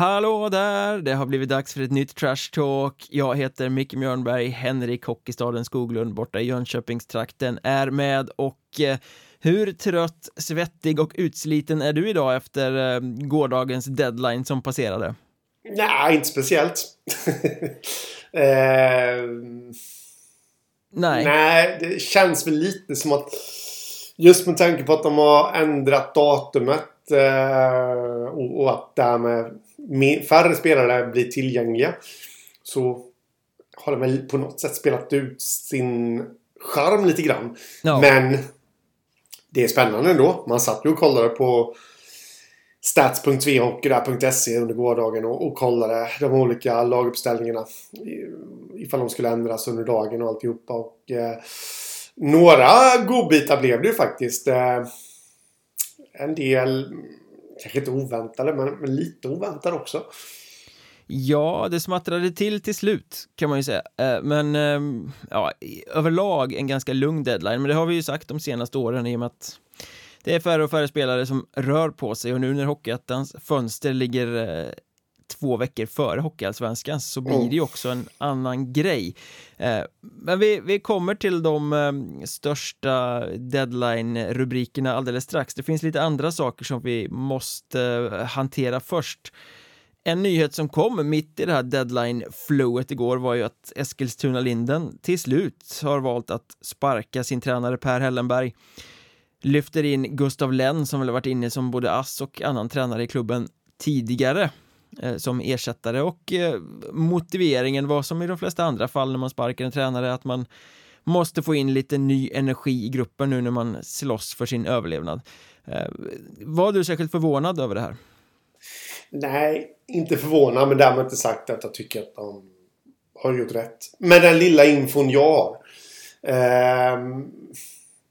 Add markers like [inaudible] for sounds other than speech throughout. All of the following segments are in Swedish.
Hallå där! Det har blivit dags för ett nytt Trash Talk. Jag heter Micke Mjörnberg, Henrik Hockeystaden Skoglund borta i Jönköpingstrakten är med och eh, hur trött, svettig och utsliten är du idag efter eh, gårdagens deadline som passerade? Nej, inte speciellt. [laughs] eh, nej. nej, det känns väl lite som att just med tanke på att de har ändrat datumet eh, och, och att därmed färre spelare blir tillgängliga så har de väl på något sätt spelat ut sin charm lite grann. Ja. Men det är spännande ändå. Man satt ju och kollade på stats.vhockey.se under gårdagen och, och kollade de olika laguppställningarna. Ifall de skulle ändras under dagen och alltihopa. Och, eh, några godbitar blev det ju faktiskt. Eh, en del kanske inte oväntade men, men lite oväntade också. Ja, det smattrade till till slut kan man ju säga. Eh, men ehm, ja, överlag en ganska lugn deadline. Men det har vi ju sagt de senaste åren i och med att det är färre och färre spelare som rör på sig och nu när Hockeyettans fönster ligger eh, två veckor före Hockeyallsvenskan så blir det ju också en annan grej. Eh, men vi, vi kommer till de största deadline-rubrikerna alldeles strax. Det finns lite andra saker som vi måste hantera först. En nyhet som kom mitt i det här deadline-flowet igår var ju att Eskilstuna-Linden till slut har valt att sparka sin tränare Per Hellenberg. Lyfter in Gustav Lenn som väl varit inne som både ass och annan tränare i klubben tidigare eh, Eh, som ersättare och eh, motiveringen var som i de flesta andra fall när man sparkar en tränare att man måste få in lite ny energi i gruppen nu när man slåss för sin överlevnad. Eh, var du särskilt förvånad över det här? Nej, inte förvånad men därmed inte sagt att jag tycker att de har gjort rätt. Med den lilla infon jag har. Eh,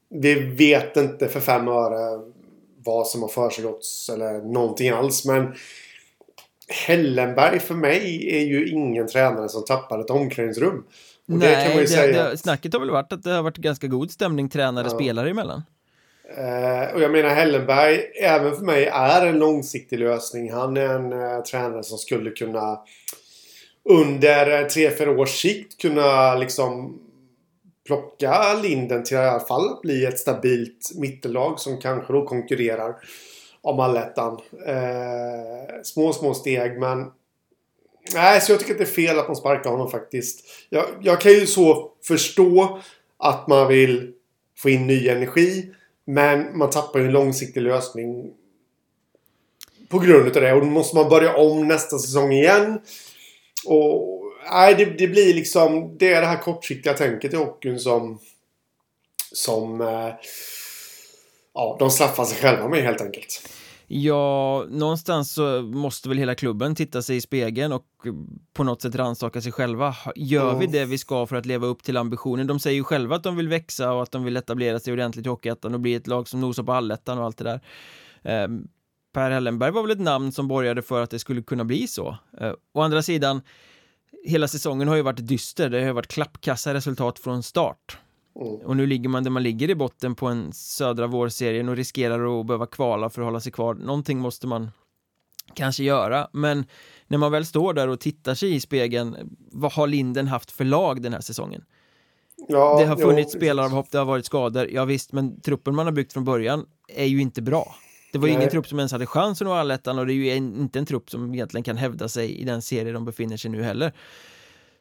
vi vet inte för fem öre vad som har försiggått eller någonting alls men Hellenberg för mig är ju ingen tränare som tappar ett omklädningsrum. Och Nej, det kan man ju det, säga. Det, snacket har väl varit att det har varit ganska god stämning tränare-spelare ja. emellan. Uh, och jag menar Hellenberg, även för mig, är en långsiktig lösning. Han är en uh, tränare som skulle kunna under tre, fyra års sikt kunna liksom plocka Linden till i alla fall att bli ett stabilt mittellag som kanske då konkurrerar om allettan. Eh, små, små steg men Nej, så jag tycker att det är fel att man sparkar honom faktiskt. Jag, jag kan ju så förstå att man vill få in ny energi. Men man tappar ju en långsiktig lösning på grund av det. Och då måste man börja om nästa säsong igen. Och nej, det, det blir liksom... Det är det här kortsiktiga tänket i hockeyn som... Som... Eh, ja, de straffar sig själva med helt enkelt. Ja, någonstans så måste väl hela klubben titta sig i spegeln och på något sätt rannsaka sig själva. Gör mm. vi det vi ska för att leva upp till ambitionen? De säger ju själva att de vill växa och att de vill etablera sig ordentligt i Hockeyettan och bli ett lag som nosar på allettan och allt det där. Eh, per Hellenberg var väl ett namn som borgade för att det skulle kunna bli så. Eh, å andra sidan, hela säsongen har ju varit dyster. Det har varit klappkassa resultat från start. Mm. Och nu ligger man där man ligger i botten på en södra vårserien och riskerar att behöva kvala för att hålla sig kvar. Någonting måste man kanske göra, men när man väl står där och tittar sig i spegeln, vad har Linden haft för lag den här säsongen? Ja, det har funnits jo, spelaravhopp, det har varit skador, ja visst, men truppen man har byggt från början är ju inte bra. Det var ju ingen trupp som ens hade chans att nå allettan och det är ju inte en trupp som egentligen kan hävda sig i den serie de befinner sig nu heller.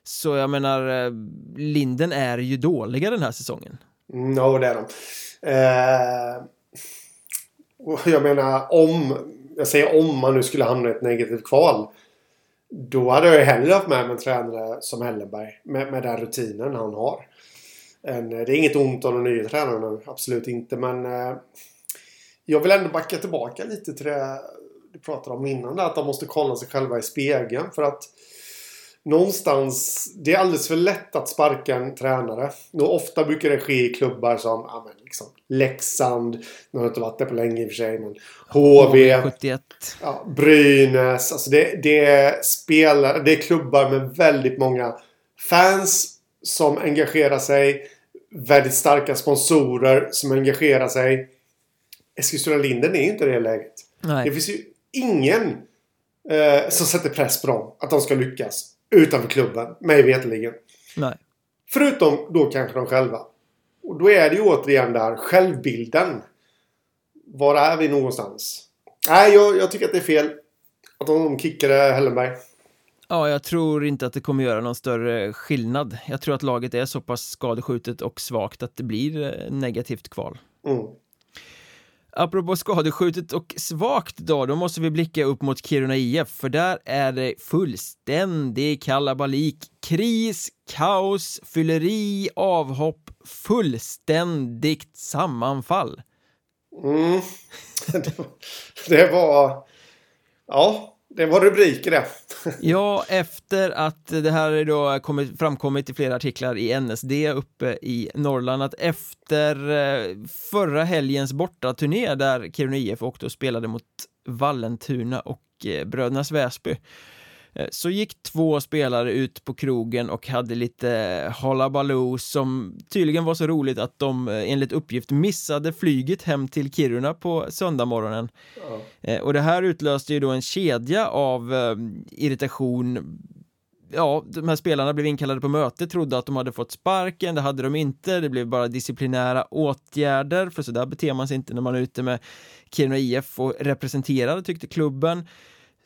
Så jag menar, eh, Linden är ju dåliga den här säsongen. Ja, ja, det är de. Eh, jag menar, om... Jag säger om man nu skulle hamna i ett negativt kval. Då hade jag hellre haft med mig en tränare som Hellenberg. Med, med den rutinen han har. En, eh, det är inget ont om den nya nu, Absolut inte. Men eh, jag vill ändå backa tillbaka lite till det du pratade om innan. Att de måste kolla sig själva i spegeln. För att någonstans, det är alldeles för lätt att sparka en tränare. Och ofta brukar det ske i klubbar som ja, men liksom, Leksand, nu har inte varit där på länge i och för sig, men HV, 71. Ja, Brynäs. Alltså det, det, är spelare, det är klubbar med väldigt många fans som engagerar sig. Väldigt starka sponsorer som engagerar sig. Eskilstuna-Linden är inte i det läget. Nej. Det finns ju ingen eh, som sätter press på dem. Att de ska lyckas. Utanför klubben, mig veterligen. Nej. Förutom då kanske de själva. Och då är det ju återigen där självbilden. Var är vi någonstans? Nej, jag, jag tycker att det är fel. Att de kickade Hellenberg. Ja, jag tror inte att det kommer göra någon större skillnad. Jag tror att laget är så pass skadeskjutet och svagt att det blir eh, negativt kval. Mm. Apropå skadeskjutet och svagt då, då måste vi blicka upp mot Kiruna IF, för där är det fullständig kalabalik, kris, kaos, fylleri, avhopp, fullständigt sammanfall. Mm. [laughs] det var... Ja, det var rubriker det. [laughs] ja, efter att det här då kommit, framkommit i flera artiklar i NSD uppe i Norrland att efter eh, förra helgens bortaturné där Kiruna IF åkte och spelade mot Vallentuna och eh, Brödernas Väsby Eh, så gick två spelare ut på krogen och hade lite halabaloo som tydligen var så roligt att de eh, enligt uppgift missade flyget hem till Kiruna på söndagmorgonen. Ja. Och det här utlöste ju då en kedja av irritation ja, de här spelarna blev inkallade på möte, trodde att de hade fått sparken, det hade de inte, det blev bara disciplinära åtgärder, för så där beter man sig inte när man är ute med Kiruna IF och representerar, tyckte klubben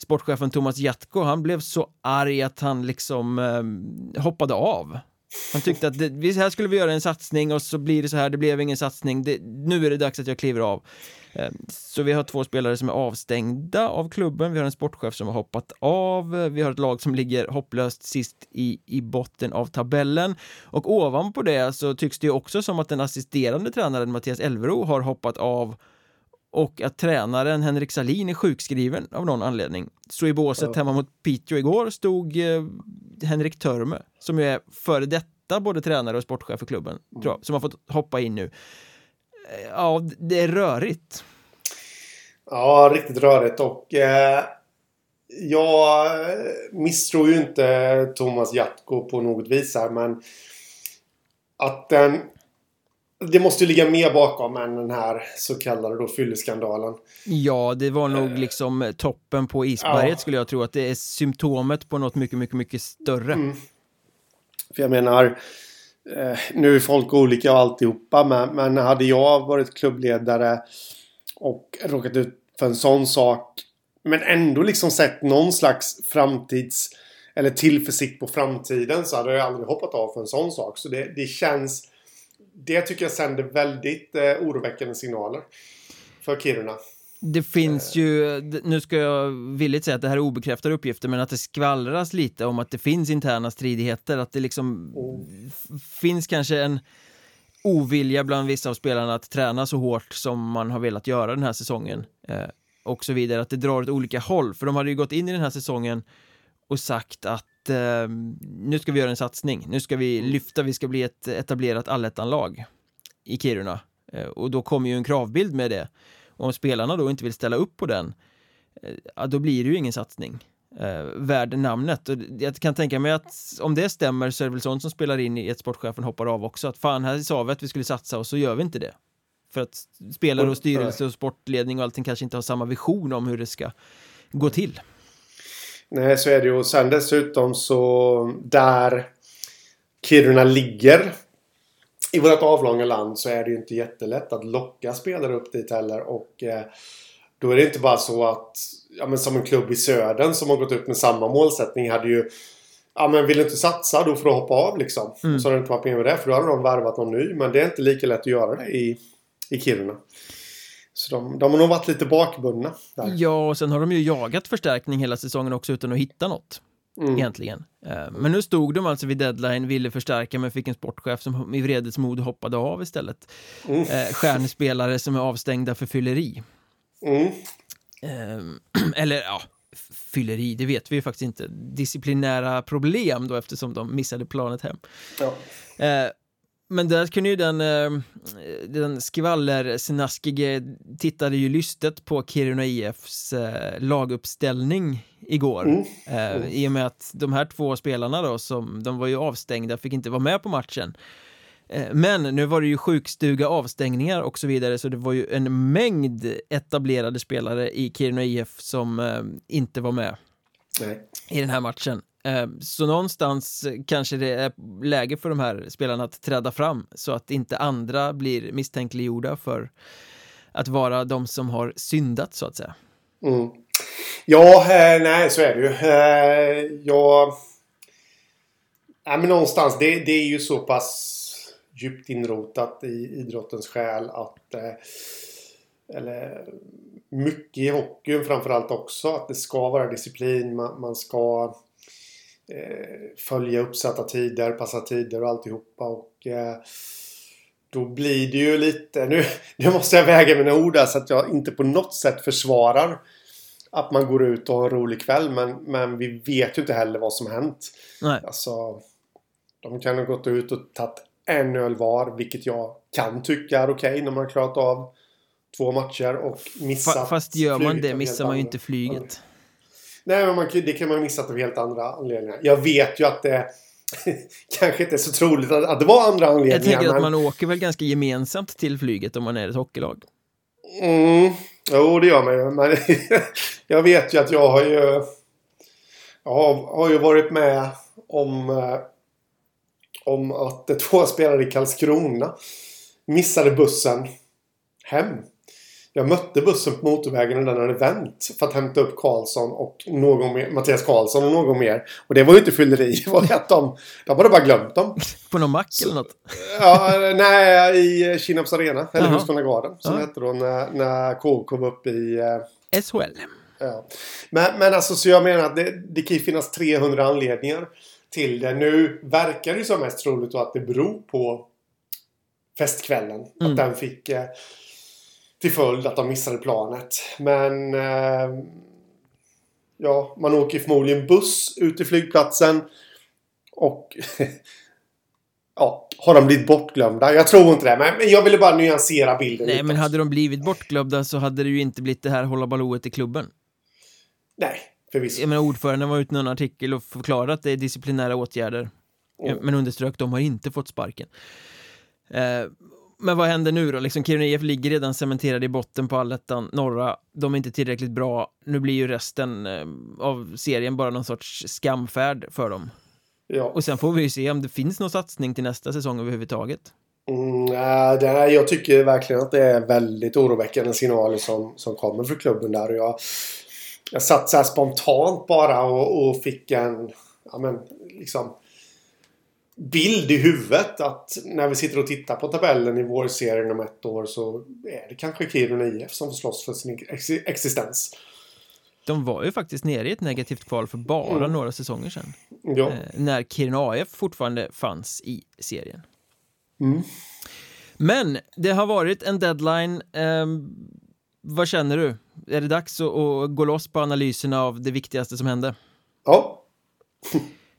sportchefen Thomas Jatko, han blev så arg att han liksom eh, hoppade av. Han tyckte att det, här skulle vi göra en satsning och så blir det så här, det blev ingen satsning, det, nu är det dags att jag kliver av. Eh, så vi har två spelare som är avstängda av klubben, vi har en sportchef som har hoppat av, vi har ett lag som ligger hopplöst sist i, i botten av tabellen och ovanpå det så tycks det ju också som att den assisterande tränaren Mattias Elvero har hoppat av och att tränaren Henrik Salin är sjukskriven av någon anledning. Så i båset ja. hemma mot Piteå igår stod eh, Henrik Törme som ju är före detta både tränare och sportchef för klubben, mm. tror jag, som har fått hoppa in nu. Eh, ja, det är rörigt. Ja, riktigt rörigt och eh, jag misstror ju inte Thomas Jatko på något vis här men att den det måste ju ligga mer bakom än den här så kallade då fylleskandalen. Ja, det var nog liksom toppen på isberget ja. skulle jag tro att det är symptomet på något mycket, mycket, mycket större. Mm. För jag menar, eh, nu är folk olika och alltihopa, men, men hade jag varit klubbledare och råkat ut för en sån sak, men ändå liksom sett någon slags framtids eller tillförsikt på framtiden så hade jag aldrig hoppat av för en sån sak. Så det, det känns det tycker jag sänder väldigt eh, oroväckande signaler för Kiruna. Det finns ju, nu ska jag villigt säga att det här är obekräftade uppgifter, men att det skvallras lite om att det finns interna stridigheter, att det liksom mm. finns kanske en ovilja bland vissa av spelarna att träna så hårt som man har velat göra den här säsongen eh, och så vidare, att det drar åt olika håll, för de hade ju gått in i den här säsongen och sagt att eh, nu ska vi göra en satsning, nu ska vi mm. lyfta, vi ska bli ett etablerat allettanlag i Kiruna. Eh, och då kommer ju en kravbild med det. Och om spelarna då inte vill ställa upp på den, eh, då blir det ju ingen satsning eh, värd namnet. Och jag kan tänka mig att om det stämmer så är det väl sånt som spelar in i att sportchefen hoppar av också. Att fan, här sa vi att vi skulle satsa och så gör vi inte det. För att spelare och styrelse och sportledning och allting kanske inte har samma vision om hur det ska gå till. Nej, så är det ju. Och sen dessutom så där Kiruna ligger i vårt avlånga land så är det ju inte jättelätt att locka spelare upp dit heller. Och eh, då är det inte bara så att, ja men som en klubb i södern som har gått upp med samma målsättning hade ju Ja men vill du inte satsa då får du hoppa av liksom. Mm. Så har det inte varit med med det för då hade de värvat någon ny. Men det är inte lika lätt att göra det i, i Kiruna. Så de, de har nog varit lite bakbundna. Där. Ja, och sen har de ju jagat förstärkning hela säsongen också utan att hitta något. Mm. Egentligen. Eh, men nu stod de alltså vid deadline, ville förstärka men fick en sportchef som i vredesmod hoppade av istället. Mm. Eh, stjärnspelare som är avstängda för fylleri. Mm. Ehm, [clears throat] eller ja, fylleri, det vet vi ju faktiskt inte. Disciplinära problem då eftersom de missade planet hem. Ja. Eh, men där kunde ju den, eh, den skvallersnaskige tittade ju lystet på Kiruna IFs eh, laguppställning igår. Mm. Mm. I och med att de här två spelarna då, som de var ju avstängda, fick inte vara med på matchen. Men nu var det ju sjukstuga, avstängningar och så vidare så det var ju en mängd etablerade spelare i Kiruna IF som inte var med Nej. i den här matchen. Ehm, så någonstans kanske det är läge för de här spelarna att träda fram så att inte andra blir misstänkliggjorda för att vara de som har syndat så att säga. Mm. Ja, eh, nej så är det ju. Eh, Jag... Nej, men någonstans, det, det är ju så pass djupt inrotat i idrottens själ att... Eh, eller mycket i hockeyn framförallt också. Att det ska vara disciplin. Man, man ska följa uppsatta tider, passa tider och alltihopa. Och, eh, då blir det ju lite... Nu, [laughs] nu måste jag väga mina ord där så att jag inte på något sätt försvarar att man går ut och har en rolig kväll. Men, men vi vet ju inte heller vad som hänt. Nej. Alltså, de kan ha gått ut och tagit en öl var, vilket jag kan tycka är okej när man har klarat av två matcher och missat Fa- Fast gör man det missar man ju inte flyget. Nej, men man, det kan man ha missat av helt andra anledningar. Jag vet ju att det [laughs] kanske inte är så troligt att, att det var andra anledningar. Jag tänker att men, man åker väl ganska gemensamt till flyget om man är ett hockeylag. Mm, jo, det gör man ju. Men [laughs] jag vet ju att jag har ju... Jag har, har ju varit med om... eh, Om att [laughs] två spelare i Karlskrona missade bussen hem. Jag mötte bussen på motorvägen och den hade vänt för att hämta upp Karlsson och någon mer, Mattias Karlsson och någon mer. Och det var ju inte fylleri. [laughs] Det var ju att de, de hade bara glömt dem. På någon mack eller något. Ja, nej, i Kinnarps Arena. Eller. Husqvarna Garden. Som det hette då när, när KK kom upp i... eh, SHL. Ja. Men, men alltså så jag menar att det, det kan ju finnas 300 anledningar till det. Nu verkar det ju som mest troligt att det beror på festkvällen. Mm. Att den fick eh, till följd att de missade planet. Men eh, ja, man åker förmodligen buss ut till flygplatsen. Och [laughs] ja, har de blivit bortglömda? Jag tror inte det. Men, jag ville bara nyansera bilden Nej, lite men hade de blivit bortglömda så hade det ju inte blivit det här hålla ballået i klubben. Nej, förvisso. Jag menar, ordföranden var ute i en artikel och förklarade att det är disciplinära åtgärder. Mm. Men underströk, de har inte fått sparken. Eh, men vad händer nu då? Liksom Kiruna IF ligger redan cementerade i botten på allettan norra. De är inte tillräckligt bra. Nu blir ju resten eh, av serien bara någon sorts skamfärd för dem. Ja. Och sen får vi ju se om det finns någon satsning till nästa säsong överhuvudtaget. Mm, nej, det här, jag tycker verkligen att det är väldigt oroväckande signaler som, som kommer från klubben där. Och jag, jag satt så här spontant bara och, och fick en ja, men, liksom, bild i huvudet att när vi sitter och tittar på tabellen i vår serie om ett år så är det kanske Kiruna IF som får slåss för sin ex existens. De var ju faktiskt nere i ett negativt kval för bara Mm. några säsonger sedan. Ja. Eh, när Kiruna AF fortfarande fanns i serien. Mm. Men det har varit en deadline. ehm, vad känner du? Är det dags att, att gå loss på analyserna av det viktigaste som hände? ja.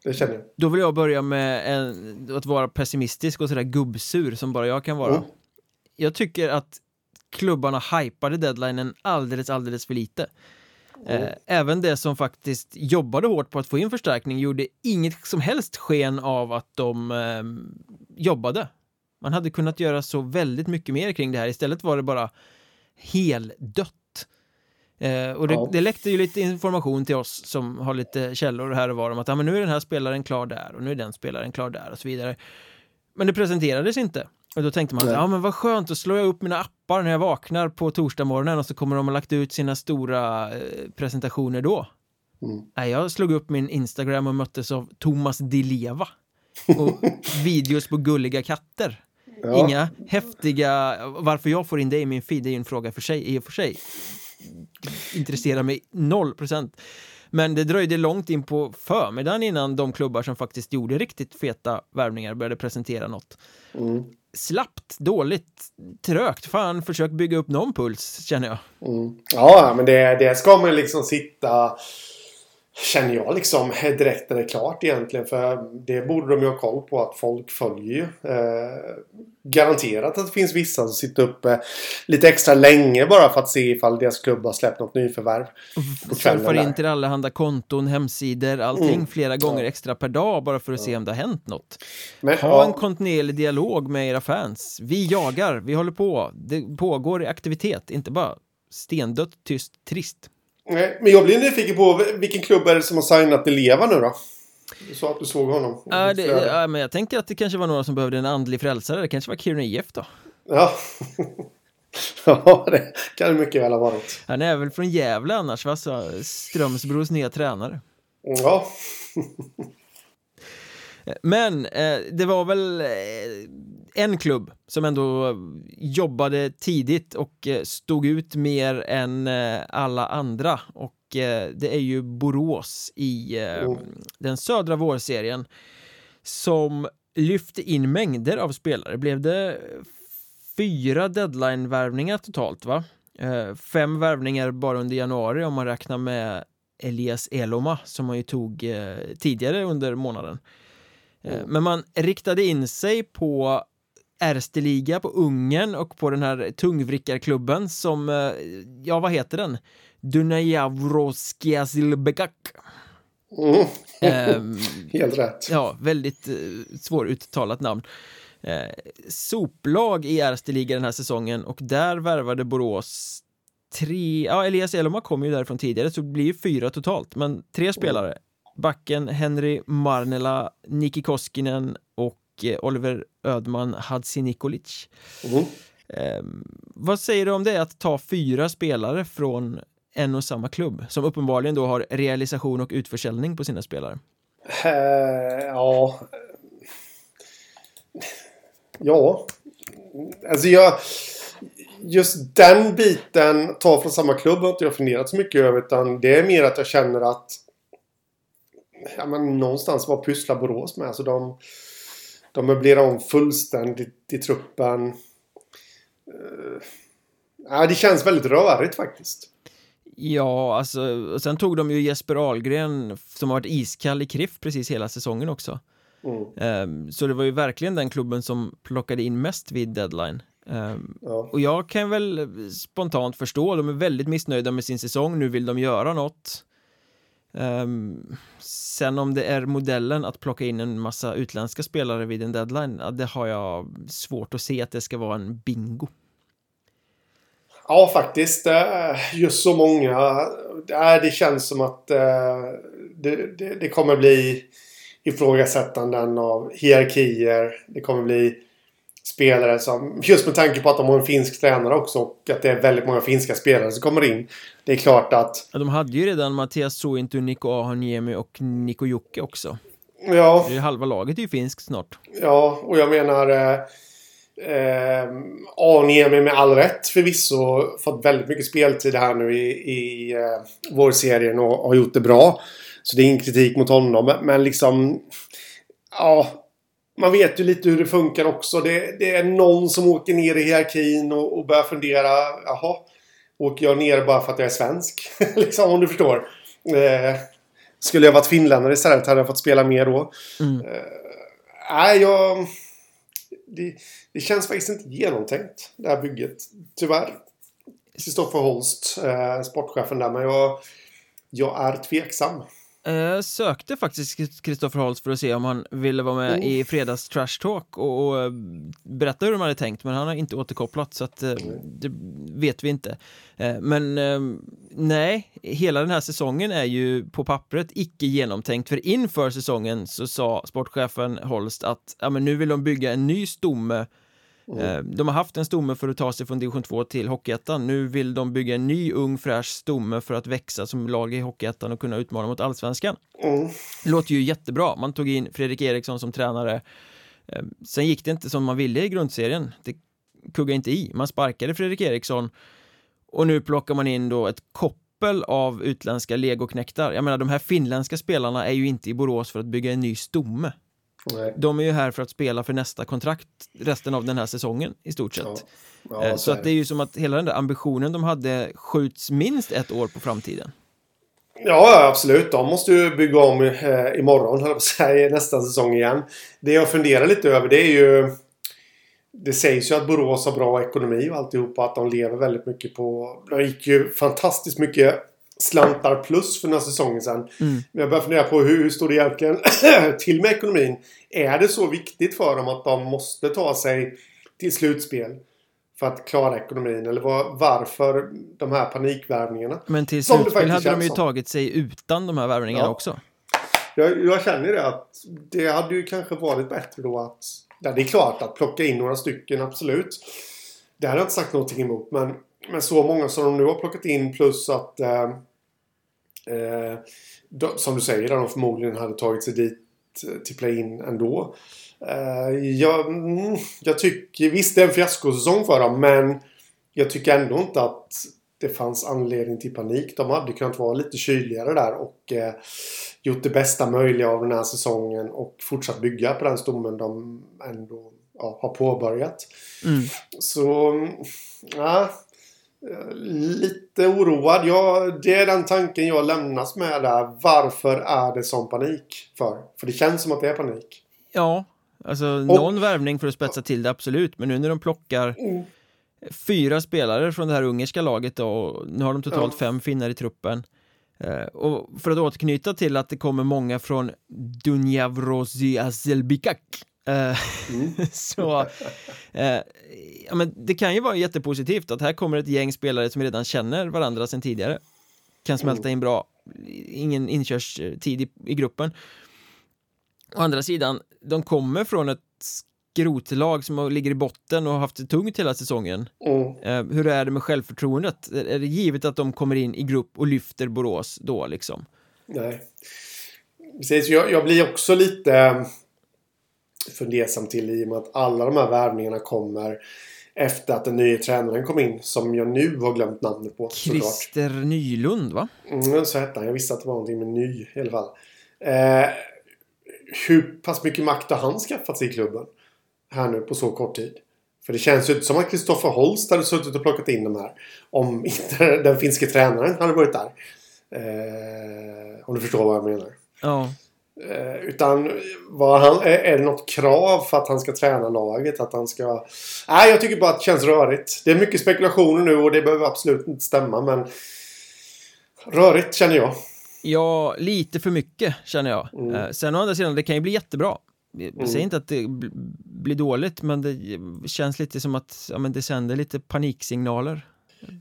Det känner jag. Då vill jag börja med en, att vara pessimistisk och sådär gubbsur som bara jag kan vara. Mm. Jag tycker att klubbarna hypade deadlinen alldeles, alldeles för lite. Eh, även det som faktiskt jobbade hårt på att få in förstärkning gjorde inget som helst sken av att de ehm, jobbade. Man hade kunnat göra så väldigt mycket mer kring det här. Istället var det bara heldött. Eh, och det, Ja. det läckte ju lite information till oss som har lite källor här och var om att ah, men nu är den här spelaren klar där och nu är den spelaren klar där och så vidare. Men det presenterades inte. Och då tänkte man, ja men vad skönt, då slår jag upp mina appar när jag vaknar på torsdag morgonen och så kommer de ha lagt ut sina stora eh, presentationer då. Mm. Nej, jag slog upp min Instagram och möttes av Thomas Di Leva och [laughs] videos på gulliga katter. Ja. Inga häftiga, varför jag får in det i min feed är ju en fråga för sig, i och för sig. Intresserar mig noll procent. Men det dröjde långt in på förmiddagen innan de klubbar som faktiskt gjorde riktigt feta värvningar började presentera något. Mm. Slappt, dåligt, trögt. Fan, försök bygga upp någon puls, känner jag. Mm. Ja, men det, det ska man liksom sitta... Känner jag liksom [laughs] direkt när det är klart egentligen. För det borde de ju ha koll på att folk följer ju. Eh, garanterat att det finns vissa som sitter uppe lite extra länge bara för att se ifall deras klubb har släppt något nyförvärv. Kvällen Surfar in till allehanda konton, hemsidor, allting Mm. flera gånger Ja. extra per dag bara för att se om det har hänt något. Men, Ha ja, en kontinuerlig dialog med era fans. Vi jagar, vi håller på, det pågår aktivitet, inte bara stendött, tyst, trist. Nej, men jag blir nyfiken på vilken klubb är det som har signat Eleva nu då? Du sa att du såg honom. Ja, det, ja, men jag tänker att det kanske var några som behövde en andlig frälsare. Det kanske var Kiruna IF då. Ja. [laughs] ja, det kan det mycket väl ha varit. Han är väl från Gävle annars, va? Så Strömsbros nya tränare. Ja. [laughs] Men eh, det var väl eh, en klubb som ändå jobbade tidigt och eh, stod ut mer än eh, alla andra och eh, det är ju Borås i mm. den södra vårserien som lyfte in mängder av spelare. Blev det fyra deadline-värvningar totalt va? Fem värvningar bara under januari om man räknar med Elias Eloma som man ju tog tidigare under månaden. Mm. Men man riktade in sig på Erste Liga, på Ungern och på den här tungvrickarklubben som, eh, ja vad heter den? Dunajavroskiasilbekak. Mm. ähm, [laughs] Helt rätt. Ja, väldigt eh, svåruttalat namn. Eh, soplag i Erste Liga den här säsongen och där värvade Borås tre, ja Elias Eloma kom ju därifrån tidigare så det blir ju fyra totalt men tre spelare backen Henry Marnela, Niki Koskinen och Oliver Ödman Hadzinikolic. Mm. Eh, vad säger du om det att ta fyra spelare från en och samma klubb som uppenbarligen då har realisation och utförsäljning på sina spelare? Uh, ja. Ja. Alltså jag... Just den biten, ta från samma klubb, har inte jag funderat så mycket över. Utan det är mer att jag känner att ja, men någonstans var pysslar Borås med. Alltså de, de möblerar om fullständigt i truppen. Uh, ja, det känns väldigt rörigt faktiskt. Ja, alltså, sen tog de ju Jesper Ahlgren som har varit iskall i Kriff precis hela säsongen också. Mm. Um, så det var ju verkligen den klubben som plockade in mest vid deadline. Um, ja. Och jag kan väl spontant förstå, de är väldigt missnöjda med sin säsong, nu vill de göra något. Um, sen om det är modellen att plocka in en massa utländska spelare vid en deadline, det har jag svårt att se att det ska vara en bingo. Ja, faktiskt. Eh, just så många. Eh, det känns som att eh, det, det, det kommer bli ifrågasättanden av hierarkier. Det kommer bli spelare som, just med tanke på att de har en finsk tränare också och att det är väldigt många finska spelare som kommer in. Det är klart att... Ja, de hade ju redan Mattias Sointu, Niko Ahoniemi och Niko Jocke också. Ja. Det är halva laget är ju finskt snart. Ja, och jag menar... Eh, eh, Ahoniemi med all rätt förvisso fått väldigt mycket speltid här nu i, i eh, vår serien och har gjort det bra. Så det är ingen kritik mot honom, men liksom... Ja, man vet ju lite hur det funkar också. Det, det är någon som åker ner i hierarkin och, och börjar fundera. Jaha, åker jag ner bara för att jag är svensk? [laughs] liksom om du förstår. Eh, skulle jag varit finländare istället hade jag fått spela mer då. Mm. Eh, jag... Det, det, känns faktiskt inte genomtänkt det här bygget. Tyvärr. Kristoffer Holst, eh, sportchefen där. Men jag, jag är tveksam. Jag eh, sökte faktiskt Kristoffer Holst för att se om han ville vara med oh. i fredags Trash Talk och, och, eh, berätta hur de hade tänkt men han har inte återkopplat så att mm. det vet vi inte. Men nej, hela den här säsongen är ju på pappret icke genomtänkt för inför säsongen så sa sportchefen Holst att ja, men nu vill de bygga en ny stomme Mm. De har haft en stomme för att ta sig från division 2 till Hockeyettan. Nu vill de bygga en ny ung fräsch stomme för att växa som lag i Hockeyettan och kunna utmana mot Allsvenskan. Mm. Det låter ju jättebra. Man tog in Fredrik Eriksson som tränare. Ehm, sen gick det inte som man ville i grundserien. Det kuggade inte i. Man sparkade Fredrik Eriksson och nu plockar man in då ett koppel av utländska legoknäktar. Jag menar, de här finländska spelarna är ju inte i Borås för att bygga en ny stomme. Nej. De är ju här för att spela för nästa kontrakt resten av den här säsongen i stort sett. Ja. Ja, eh, så, så att det är ju som att hela den där ambitionen de hade skjuts minst ett år på framtiden. Ja, absolut. De måste ju bygga om eh, imorgon, höll jag på att säga, nästa säsong igen. Det jag funderar lite över det är ju... Det sägs ju att Borås har bra ekonomi och alltihopa. Att de lever väldigt mycket på... De gick ju fantastiskt mycket slantar plus för några säsonger sedan. Mm. Men jag börjar fundera på hur, hur står det egentligen [clears throat] till med ekonomin? Är det så viktigt för dem att de måste ta sig till slutspel? för att klara ekonomin? Eller var, varför de här panikvärvningarna? Men till slutspel hade de ju som. tagit sig utan de här värvningarna Ja. också. Jag, jag känner det att det hade ju kanske varit bättre då att... Ja, det är klart att plocka in några stycken, absolut. Det hade jag inte sagt någonting emot. Men, men så många som de nu har plockat in plus att... Eh, eh, som du säger, de förmodligen hade tagit sig dit eh, till play-in ändå. Eh, jag, mm, jag tycker... Visst, det är en fiaskosäsong för dem, men jag tycker ändå inte att det fanns anledning till panik. De hade kunnat vara lite kyligare där och eh, gjort det bästa möjliga av den här säsongen och fortsatt bygga på den stommen de ändå ja, har påbörjat. Mm. Så, mm, ja. Eh, Lite oroad. Ja, det är den tanken jag lämnas med där. Varför är det sån panik för? För det känns som att det är panik. Ja, alltså någon värvning för att spetsa till det absolut, men nu när de plockar Mm. fyra spelare från det här ungerska laget då, och nu har de totalt Ja. fem finnar i truppen. Eh, och för att återknyta till att det kommer många från Dunjavrozi Azelbikak Mm. [laughs] så eh, ja, men det kan ju vara jättepositivt att här kommer ett gäng spelare som redan känner varandra sedan tidigare kan smälta in bra ingen inkörstid i, i gruppen å andra sidan de kommer från ett skrotlag som ligger i botten och har haft det tungt hela säsongen Mm. Eh, hur är det med självförtroendet? Är det givet att de kommer in i grupp och lyfter Borås då liksom? Nej. Precis, jag, jag blir också lite eh, fundersam till i och med att alla de här värvningarna kommer efter att den nya tränaren kom in som jag nu har glömt namnet på såklart. Christer Nylund va? Mm, så hette han. Jag visste att det var någonting med ny i alla fall. Eh, hur pass mycket makt har han skaffat sig i klubben? Här nu på så kort tid. För det känns ju inte som att Kristoffer Holst hade suttit och plockat in de här. Om [laughs] inte den finske tränaren hade varit där. Eh, om du förstår vad jag menar. Ja, Eh, utan vad han, är, det något krav för att han ska träna laget? Att han ska... Nej, jag tycker bara att det känns rörigt. Det är mycket spekulationer nu och det behöver absolut inte stämma men... Rörigt känner jag. ja lite för mycket känner jag. Mm. Eh, sen å andra sidan, det kan ju bli jättebra. Jag Mm. säger inte att det bl- blir dåligt, men det känns lite som att ja, men det sänder lite paniksignaler.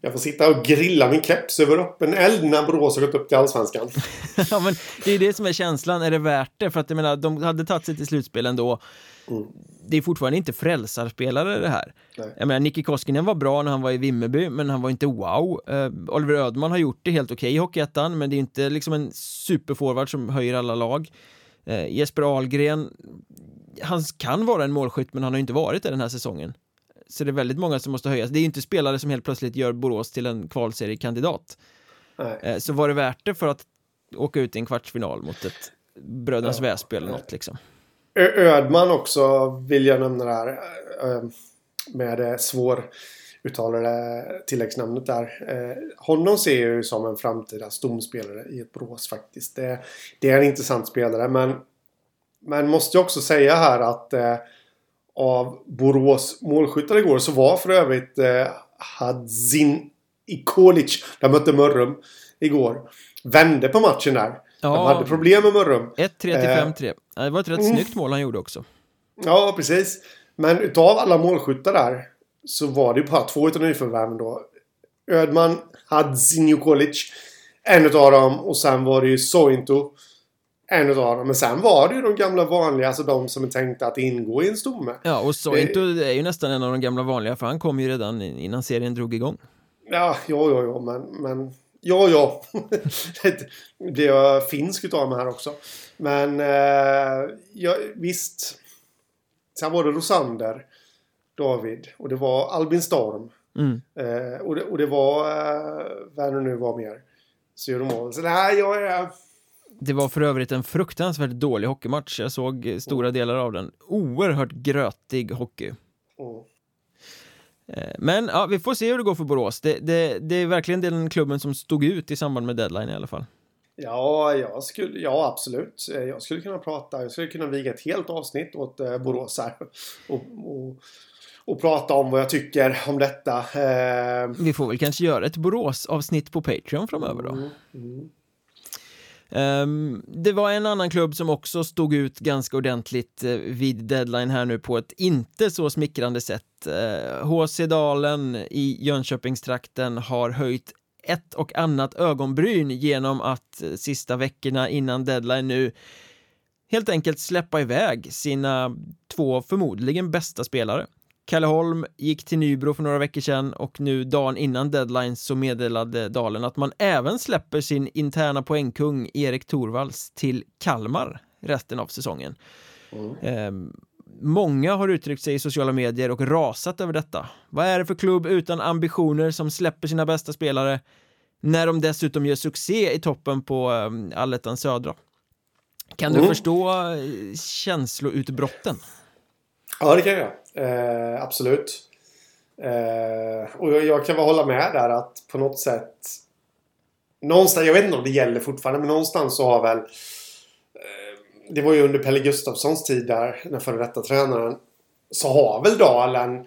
Jag får sitta och grilla min keps över öppen eld när Borås har gått upp till Allsvenskan. [laughs] ja, men det är det som är känslan, är det värt det? För att jag menar, de hade tagit sig till slutspel ändå. Mm. Det är fortfarande inte frälsarspelare det här. Nej. Jag menar, Nicky Koskinen var bra när han var i Vimmerby, men han var inte wow. Eh, Oliver Ödman har gjort det helt okej i Hockeyettan, men det är inte liksom en superforward som höjer alla lag. Eh, Jesper Ahlgren, han kan vara en målskytt, men han har inte varit det den här säsongen. Så det är väldigt många som måste höjas. Det är ju inte spelare som helt plötsligt gör Borås till en kvalseriekandidat. Nej. Eh, Så var det värt det för att åka ut i en kvartsfinal mot ett Brödernas Ja. Väsby eller något liksom. Ö- Ödman också vill jag nämna där. eh, Med det svåruttalade tilläggsnamnet där. Eh, Honom ser jag ju som en framtida stomspelare i ett Borås faktiskt. Det, det är en intressant spelare men men måste jag också säga här att eh, av Borås målskyttar igår så var för övrigt eh, Hadzin Ikolic, de mötte Mörrum igår, vände på matchen där. De Ja. hade problem med Mörrum. 1-3 till Eh. 5-3. Ja, Det var ett rätt Mm. snyggt mål han gjorde också. Ja, precis. Men utav alla målskyttar där så var det ju bara två utav nyförvärven då. Ödman, Hadzin Ikolic, en utav dem och sen var det ju Sointo. En utav dem. Men sen var det ju de gamla vanliga, alltså de som är tänkta att ingå i en stomme. Ja, och Sointo är ju nästan en av de gamla vanliga, för han kom ju redan innan serien drog igång. Ja, ja, ja, ja, men... men ja, ja. [laughs] det blir jag finsk utav mig här också. Men eh, ja, visst. Sen var det Rosander, David och det var Albin Storm. Mm. Eh, och, det, och det var... Eh, vad det nu var mer. Så gör de. Så nej, jag är... Det var för övrigt en fruktansvärt dålig hockeymatch. Jag såg stora delar av den. Oerhört grötig hockey. Mm. Eh, Men ja, vi får se hur det går för Borås. Det, det, det är verkligen den klubben som stod ut i samband med deadline i alla fall. Ja, jag skulle, ja, absolut. Eh, Jag skulle kunna prata, jag skulle kunna viga ett helt avsnitt åt eh, Borås här. [laughs] Och, och, och prata om vad jag tycker om detta. Vi får väl kanske göra ett Borås-avsnitt på Patreon framöver då. mm, mm. Um, det var en annan klubb som också stod ut ganska ordentligt uh, vid deadline här nu på ett inte så smickrande sätt. Eh, HC Dalen i Jönköpingstrakten har höjt ett och annat ögonbryn genom att uh, sista veckorna innan deadline nu helt enkelt släppa iväg sina två förmodligen bästa spelare. Kalle Holm gick till Nybro för några veckor sedan och nu dagen innan deadline så meddelade Dalen att man även släpper sin interna poängkung Erik Torvalds till Kalmar resten av säsongen. Mm. Eh, många har uttryckt sig i sociala medier och rasat över detta. Vad är det för klubb utan ambitioner som släpper sina bästa spelare när de dessutom gör succé i toppen på eh, allettan södra? Kan mm. du förstå eh, känsloutbrotten? Ja, det kan jag. Eh, absolut. Eh, och jag, jag, kan väl hålla med där att på något sätt Någonstans, jag vet inte om det gäller fortfarande, men någonstans så har väl eh, Det var ju under Pelle Gustafssons tid där, den före detta tränaren. Så har väl Dalen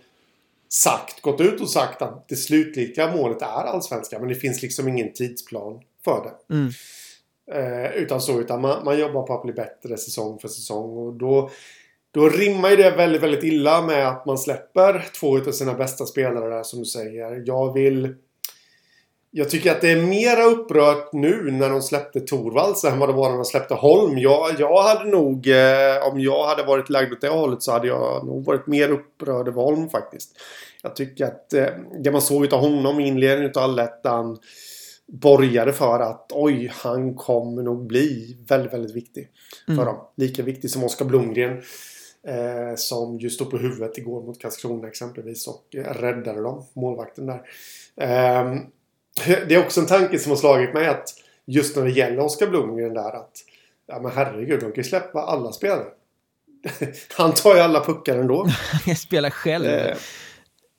sagt, gått ut och sagt att det slutliga målet är allsvenskan. Men det finns liksom ingen tidsplan för det. Mm. Eh, utan så, utan man, man, jobbar på att bli bättre säsong för säsong. Och då då rimmar ju det väldigt, väldigt illa med att man släpper två av sina bästa spelare där som du säger. Jag vill... Jag tycker att det är mera upprört nu när de släppte Torvalds än vad det var när de släppte Holm. Jag, jag hade nog, eh, om jag hade varit lagd åt det hållet så hade jag nog varit mer upprörd över Holm faktiskt. Jag tycker att eh, det man såg av honom i inledningen av allettan borgade för att oj, han kommer nog bli väldigt, väldigt viktig för mm. dem. Lika viktig som Oskar Blomgren. Eh, som ju stod på huvudet igår mot Karlskrona exempelvis och eh, räddade dem, målvakten där. Eh, det är också en tanke som har slagit mig att just när det gäller Oskar Blomgren där att ja men herregud, de kan ju släppa alla spelare. [laughs] Han tar ju alla puckar ändå. [laughs] Han spelar själv. Eh,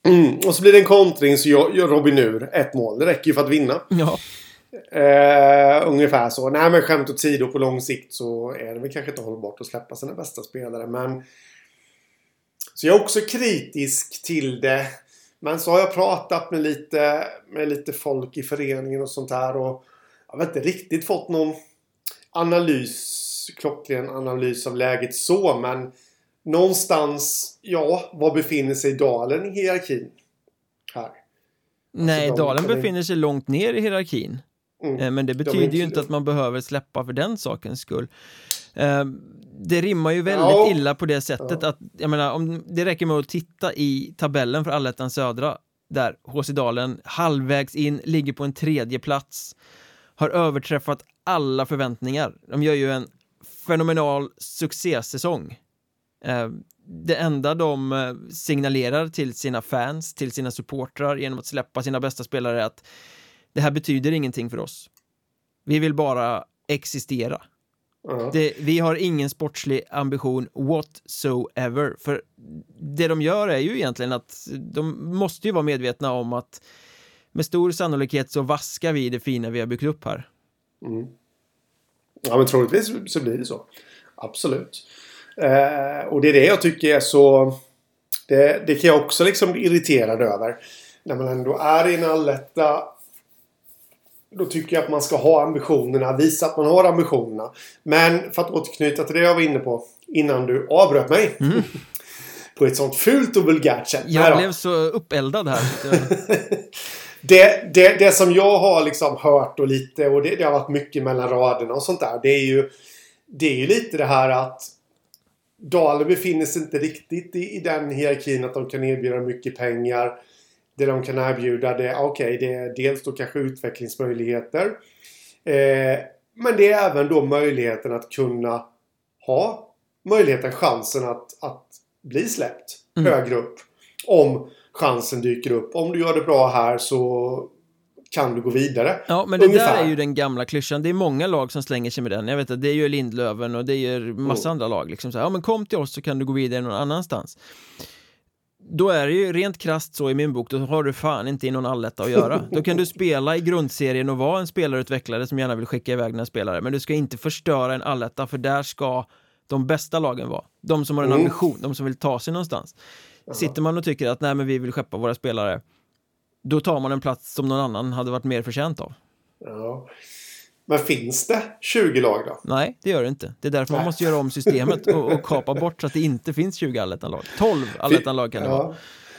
mm, och så blir det en kontring så gör Robin Ur ett mål. Det räcker ju för att vinna. Ja. Uh, ungefär så. Nej men skämt åsido på lång sikt så är det väl kanske inte hållbart att släppa sina bästa spelare. Men Så jag är också kritisk till det. Men så har jag pratat med lite, med lite folk i föreningen och sånt här. Och jag har inte riktigt fått någon analys, klockren analys av läget så. Men någonstans, ja, var befinner sig Dalen i hierarkin? Här. Nej, alltså, Dalen befinner sig långt ner i hierarkin. Mm. Eh, men det betyder ju inte att man behöver släppa för den sakens skull. Eh, det rimmar ju väldigt illa på det sättet att, jag menar, om det räcker med att titta i tabellen för Allettan Södra där HC Dalen halvvägs in, ligger på en tredje plats har överträffat alla förväntningar. De gör ju en fenomenal succésäsong. Eh, det enda de signalerar till sina fans, till sina supportrar genom att släppa sina bästa spelare är att det här betyder ingenting för oss. Vi vill bara existera. Uh-huh. Det, vi har ingen sportslig ambition whatsoever. För det de gör är ju egentligen att de måste ju vara medvetna om att med stor sannolikhet så vaskar vi det fina vi har byggt upp här. Mm. Ja, men troligtvis så blir det så. Absolut. Eh, och det är det jag tycker är så... Det, det kan jag också liksom bli irriterad över. När man ändå är i en alletta då tycker jag att man ska ha ambitionerna, visa att man har ambitionerna. Men för att återknyta till det jag var inne på innan du avbröt mig. Mm. på ett sånt fult och vulgärt sätt. Jag blev så uppeldad här. [laughs] det, det, det som jag har liksom hört och lite och det, det har varit mycket mellan raderna och sånt där. Det är ju, det är ju lite det här att Dalen befinner sig inte riktigt i, i den hierarkin att de kan erbjuda mycket pengar det de kan erbjuda det, okej, okay, det är dels då kanske utvecklingsmöjligheter. Eh, men det är även då möjligheten att kunna ha möjligheten, chansen att, att bli släppt mm. högre upp. Om chansen dyker upp. Om du gör det bra här så kan du gå vidare. Ja, men det Ungefär. där är ju den gamla klyschan. Det är många lag som slänger sig med den. Jag vet att det är ju Lindlöven och det är massa mm. andra lag. Liksom så här, ja men kom till oss så kan du gå vidare någon annanstans då är det ju rent krast så i min bok, då har du fan inte i någon alletta att göra. Då kan du [laughs] spela i grundserien och vara en spelarutvecklare som gärna vill skicka iväg dina spelare, men du ska inte förstöra en alletta, för där ska de bästa lagen vara. De som har en mm. ambition, de som vill ta sig någonstans. Sitter man och tycker att nej men vi vill skeppa våra spelare, då tar man en plats som någon annan hade varit mer förtjänt av. Ja. Men finns det 20 lag då? Nej, det gör det inte. Det är därför man Nej. måste göra om systemet och, och kapa bort så att det inte finns 20 allettan-lag. 12 allettan-lag kan det vara. Ja.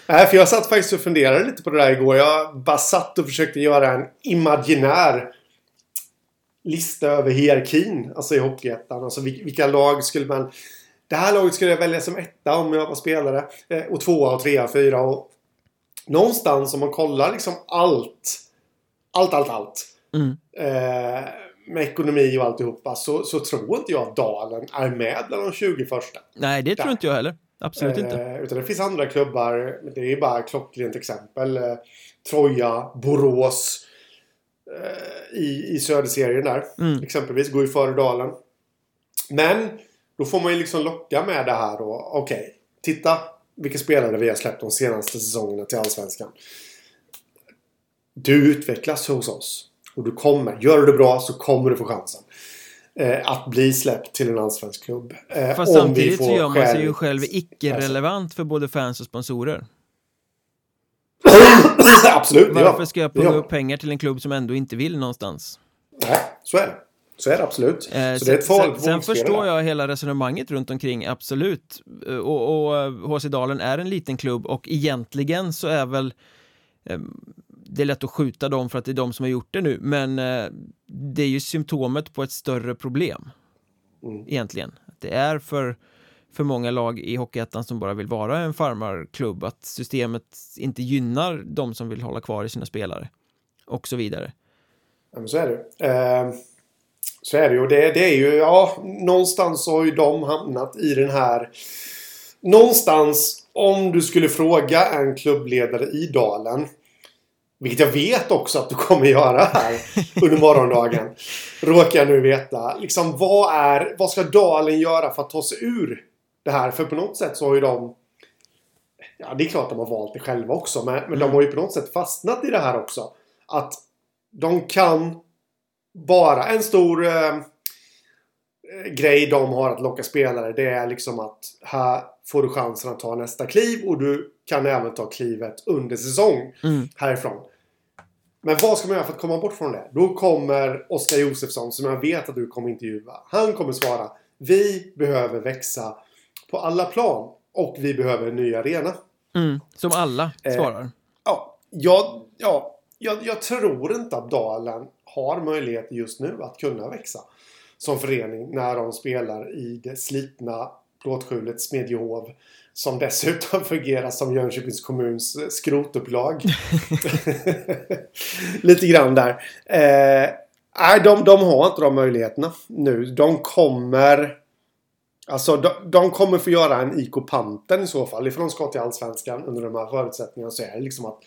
Nej, för jag satt faktiskt och funderade lite på det där igår. Jag bara satt och försökte göra en imaginär lista över hierarkin. Alltså i Hockeyettan. Alltså vil- vilka lag skulle man... Det här laget skulle jag välja som etta om jag var spelare. Eh, Och tvåa och trea och fyra. Och någonstans om man kollar liksom allt. Allt, allt, allt. Mm. Eh, med ekonomi och alltihopa. Så, så tror inte jag att Dalen är med bland de 20 första. Nej, det tror Där. inte jag heller. Absolut inte. Eh, utan det finns andra klubbar. Det är bara klockrent exempel. Eh, Troja, Borås. Eh, i, I söderserien där. Mm. Exempelvis. Går ju före Dalen. Men då får man ju liksom locka med det här då. Okej. titta vilka spelare vi har släppt de senaste säsongerna till Allsvenskan. Du utvecklas hos oss. Och du kommer. Gör du det bra så kommer du få chansen. Eh, att bli släppt till en allsvensk klubb. Eh, Fast samtidigt så gör man sig ju själv icke-relevant för både fans och sponsorer. [coughs] Absolut, Varför ska jag punga upp pengar till en klubb som ändå inte vill någonstans? Nej, så är det. Så är det absolut. Eh, så det är ett farligt sen, sen förstår jag hela resonemanget runt omkring, absolut. Eh, Och, och eh, HC Dalen är en liten klubb och egentligen så är väl eh, det är lätt att skjuta dem för att det är de som har gjort det nu, men eh, det är ju symptomet på ett större problem. Mm. Egentligen. Det är för, för många lag i Hockeyettan som bara vill vara en farmarklubb, att systemet inte gynnar de som vill hålla kvar i sina spelare. Och så vidare. Ja, men så är det eh, Så är det ju. Det, det är ju, ja, någonstans har ju de hamnat i den här... Någonstans, om du skulle fråga en klubbledare i Dalen. Vilket jag vet också att du kommer göra här [laughs] under morgondagen. Råkar jag nu veta. Liksom vad är, vad ska Dalen göra för att ta sig ur det här? För på något sätt så har ju de... Ja, det är klart de har valt det själva också. Men, men de har ju på något sätt fastnat i det här också. Att de kan bara en stor eh, grej de har att locka spelare. Det är liksom att här får du chansen att ta nästa kliv och du kan även ta klivet under säsong Mm. härifrån. Men vad ska man göra för att komma bort från det? Då kommer Oskar Josefsson som jag vet att du kommer intervjua. Han kommer svara. Vi behöver växa på alla plan och vi behöver en ny arena. Mm. Som alla Eh, svarar. Ja, jag, ja jag, jag tror inte att Dalen har möjlighet just nu att kunna växa som förening när de spelar i det slitna plåtskjulet Smedjehov som dessutom [laughs] fungerar som Jönköpings kommuns skrotupplag. [laughs] Lite grann där. Eh, nej, de, de har inte de möjligheterna nu. De kommer... Alltså de, de kommer få göra en IK Panten i så fall. Ifall de ska till Allsvenskan under de här förutsättningarna så är det liksom att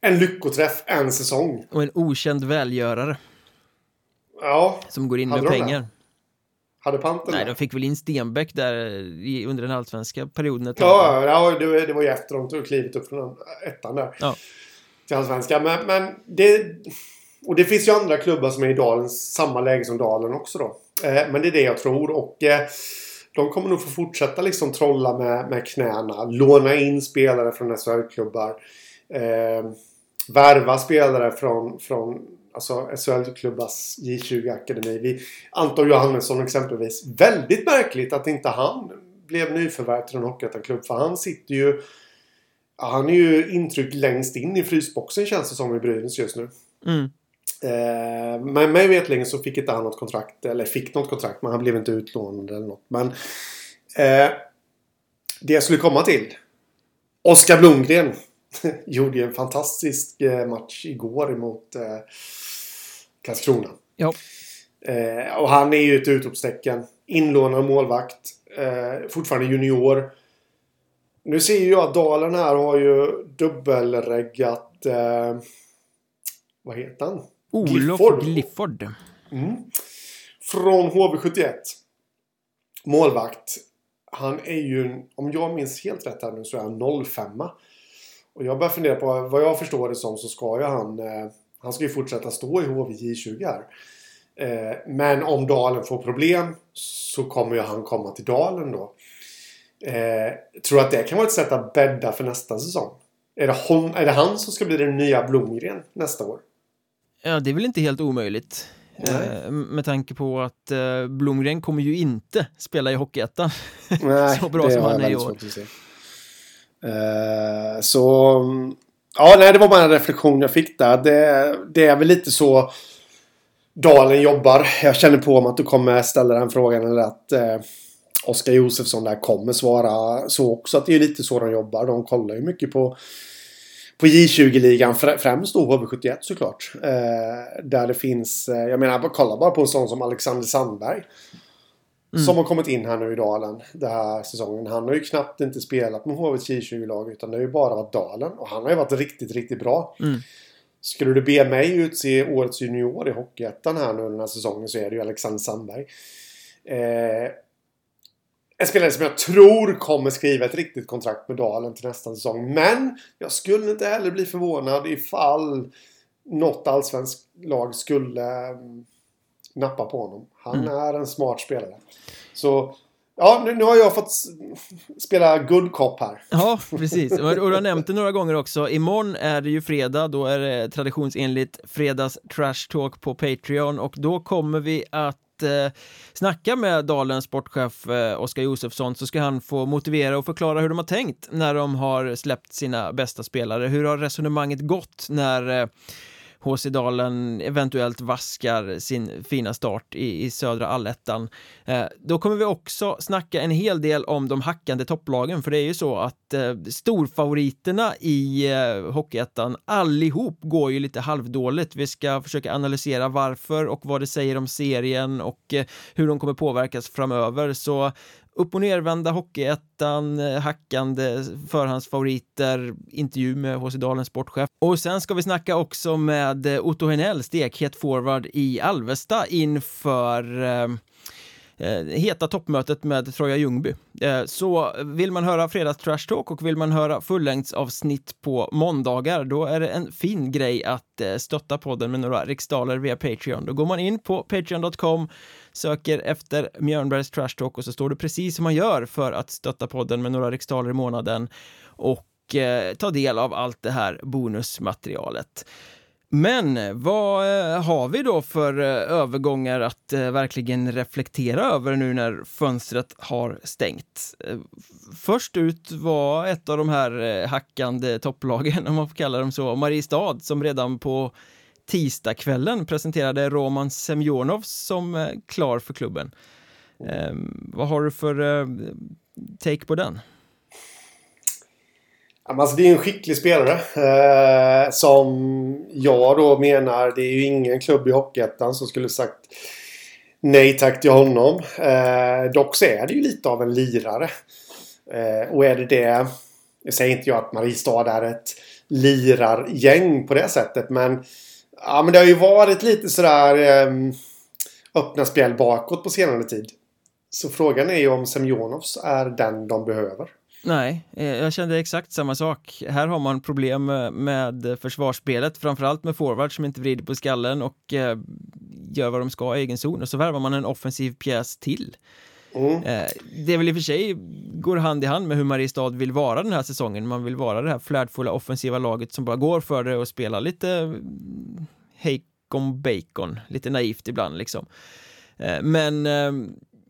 en lyckoträff en säsong. Och en okänd välgörare Ja, som går in Hade med de det? pengar. hade Panten Nej, de fick väl in Stenbeck där i, under den allsvenska perioden ett. Ja, ja det, det var ju efter de tog klivet upp från ettan där. Ja. Till Allsvenskan. Men, men det... Och det finns ju andra klubbar som är i Dalens samma läge som Dalen också då. Eh, men det är det jag tror. Och eh, de kommer nog få fortsätta liksom trolla med, med knäna. Låna in spelare från SHL-klubbar. Eh, värva spelare från, från alltså SHL-klubbars J20-akademi. Vi, Anton Johannesson exempelvis. Väldigt märkligt att inte han blev nyförvärv till en Hockeyettan-klubb. För han sitter ju... Ja, han är ju intryckt längst in i frysboxen känns det som i Brynäs just nu. Mm. Eh, men mig veterligen så fick inte han något kontrakt. Eller fick något kontrakt men han blev inte utlånad eller något. Men eh, det jag skulle komma till. Oskar Blomgren [laughs] gjorde ju en fantastisk eh, match igår emot eh, Karlskrona. Ja. Eh, och han är ju ett utropstecken. Inlånad målvakt. Eh, fortfarande junior. Nu ser ju jag att Dalen här har ju dubbelreggat... Eh, vad heter han? Olof Glifford. Glifford. Mm. Från HV71. Målvakt. Han är ju, om jag minns helt rätt här nu, så är han 05 Och jag börjar fundera på, vad jag förstår det som så ska ju han, eh, han ska ju fortsätta stå i HVJ20 här. Eh, men om Dalen får problem så kommer ju han komma till Dalen då. Eh, tror att det kan vara ett sätt att bädda för nästa säsong? Är det, hon, är det han som ska bli den nya Blomgren nästa år? Ja, det är väl inte helt omöjligt. eh, med tanke på att eh, Blomgren kommer ju inte spela i Hockeyettan [laughs] så bra som han är i år. Eh, så ja, nej, det var bara en reflektion jag fick där. Det, det är väl lite så Dalen jobbar. Jag känner på mig att du kommer ställa den frågan eller att eh, Oskar Josefsson där kommer svara så också. Att det är lite så de jobbar. De kollar ju mycket på på J20-ligan främst då HV71 såklart. Eh, där det finns, eh, jag menar kolla bara på en sån som Alexander Sandberg. Mm. Som har kommit in här nu i Dalen den här säsongen. Han har ju knappt inte spelat med HVs J20-lag utan det har ju bara varit Dalen. Och han har ju varit riktigt, riktigt bra. Mm. Skulle du be mig utse årets junior i Hockeyettan här nu den här säsongen så är det ju Alexander Sandberg. Eh, en spelare som jag tror kommer skriva ett riktigt kontrakt med Dalen till nästa säsong. Men jag skulle inte heller bli förvånad ifall något allsvenskt lag skulle nappa på honom. Han mm. är en smart spelare. Så Ja, nu, nu, har jag fått spela good cop här. [laughs] Ja, precis. Och du har nämnt det några gånger också. Imorgon är det ju fredag, då är det traditionsenligt fredags trash talk på Patreon och då kommer vi att eh, snacka med Dalens sportchef eh, Oskar Josefsson så ska han få motivera och förklara hur de har tänkt när de har släppt sina bästa spelare. Hur har resonemanget gått när eh, HC Dalen eventuellt vaskar sin fina start i, i södra allettan. Eh, då kommer vi också snacka en hel del om de hackande topplagen, för det är ju så att eh, storfavoriterna i eh, Hockeyettan allihop går ju lite halvdåligt. Vi ska försöka analysera varför och vad det säger om serien och eh, hur de kommer påverkas framöver. Så upp och nervända Hockeyettan, eh, hackande förhandsfavoriter, intervju med HC Dalens sportchef. Och sen ska vi snacka också med eh, Otto Henell, stekhet forward i Alvesta inför eh, Eh, heta toppmötet med Troja Ljungby. Eh, så vill man höra fredags trash talk och vill man höra fullängdsavsnitt på måndagar då är det en fin grej att eh, stötta podden med några riksdaler via Patreon. Då går man in på patreon.com söker efter Mjörnbergs Trash Talk och så står det precis som man gör för att stötta podden med några riksdaler i månaden och ta del av allt det här bonusmaterialet. Men vad eh, har vi då för eh, övergångar att eh, verkligen reflektera över nu när fönstret har stängt? Först ut var ett av de här hackande topplagen, [laughs] om man får kalla dem så, Mariestad, som redan på tisdagskvällen presenterade Roman Semjonov som klar för klubben. Mm. vad har du för take på den? Alltså det är en skicklig spelare. Eh, som jag då menar, det är ju ingen klubb i Hockeyettan som skulle sagt nej tack till honom. Eh, dock så är det ju lite av en lirare. Eh, och är det det... Jag säger inte jag att Mariestad är ett lirargäng på det sättet men... Ja men det har ju varit lite sådär eh, öppna spel bakåt på senare tid. Så frågan är ju om Semjonovs är den de behöver. Nej, eh, jag kände exakt samma sak. Här har man problem med försvarsspelet, framförallt med forwards som inte vrider på skallen och eh, gör vad de ska i egen zon och så värvar man en offensiv pjäs till. Mm. Eh, det är väl i och för sig går hand i hand med hur Mariestad vill vara den här säsongen. Man vill vara det här flärdfulla offensiva laget som bara går för det och spelar lite Heikon Bacon, lite naivt ibland liksom. Men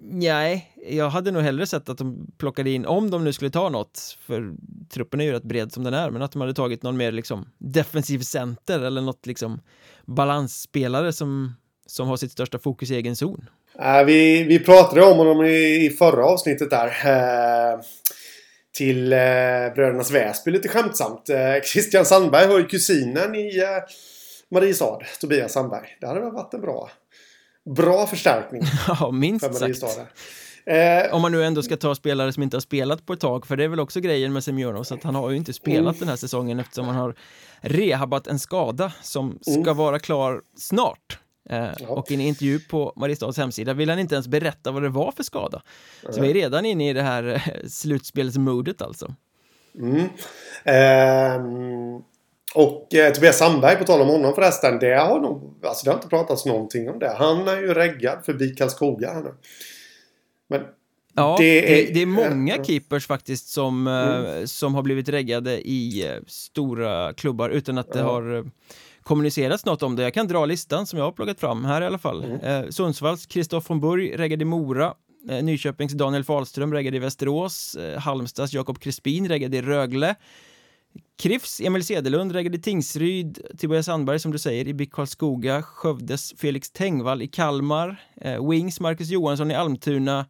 Nej, jag hade nog hellre sett att de plockade in, om de nu skulle ta något, för truppen är ju rätt bred som den är, men att de hade tagit någon mer liksom defensiv center eller något liksom balansspelare som, som har sitt största fokus i egen zon. Äh, vi, vi pratade om honom i, i förra avsnittet där. Eh, till eh, Brödernas Väsby lite skämtsamt. Eh, Christian Sandberg har ju kusinen i eh, Mariestad, Tobias Sandberg. Det hade väl varit en bra bra förstärkning. [laughs] Ja, minst sagt. Eh, Om man nu ändå ska ta spelare som inte har spelat på ett tag, för det är väl också grejen med Semjonov, så att han har ju inte spelat mm. den här säsongen eftersom han har rehabat en skada som ska mm. vara klar snart. Eh, ja. Och i en intervju på Mariestads hemsida vill han inte ens berätta vad det var för skada. Så vi är redan inne i det här eh, slutspelsmodet alltså. Mm. Eh, och eh, Tobias Sandberg, på tal om honom förresten. Det har, nog, alltså det har inte pratats någonting om det. Han är ju reggad förbi Karlskoga här nu. Men Ja, det är, det, det är många keepers faktiskt som, eh, mm. som har blivit reggade i eh, stora klubbar utan att det ja. har kommunicerats något om det. Jag kan dra listan som jag har plockat fram här i alla fall. Mm. Eh, Sundsvalls Kristoff von Burg reggade i Mora. Eh, Nyköpings Daniel Fahlström reggade i Västerås. Eh, Halmstads Jakob Crispin reggade i Rögle. Krifs Emil Sedelund reggade i Tingsryd. Tobias Sandberg som du säger i BIK Karlskoga. Skövdes Felix Tengvall i Kalmar. Eh, Wings Marcus Johansson i Almtuna.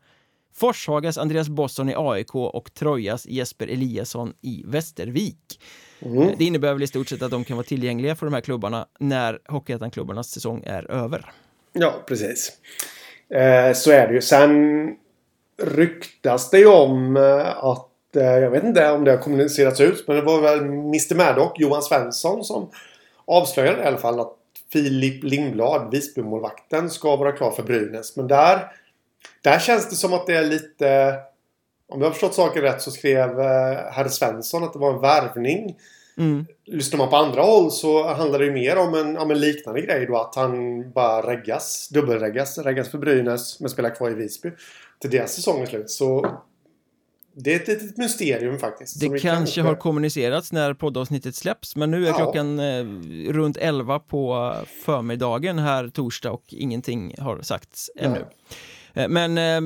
Forshagas Andreas Bosson i AIK och Trojas Jesper Eliasson i Västervik. Mm. Det innebär väl i stort sett att de kan vara tillgängliga för de här klubbarna när Hockeyettan-klubbarnas säsong är över. Ja, precis. Eh, så är det ju. Sen ryktas det ju om eh, att eh, jag vet inte om det har kommunicerats ut men det var väl Mr Maddock, Johan Svensson som avslöjade i alla fall att Filip Lindblad, Visbymålvakten, ska vara klar för Brynäs. Men där, där känns det som att det är lite om jag har förstått saken rätt så skrev eh, herr Svensson att det var en värvning. Mm. Lyssnar man på andra håll så handlar det ju mer om en, om en liknande grej då. Att han bara reggas, dubbelreggas, reggas för Brynäs men spelar kvar i Visby. Till deras säsong är slut. Så det är ett litet mysterium faktiskt. Det kanske har kommunicerats när poddavsnittet släpps men nu är ja. klockan eh, runt 11 på förmiddagen här torsdag och ingenting har sagts ännu. Ja. Eh, men eh,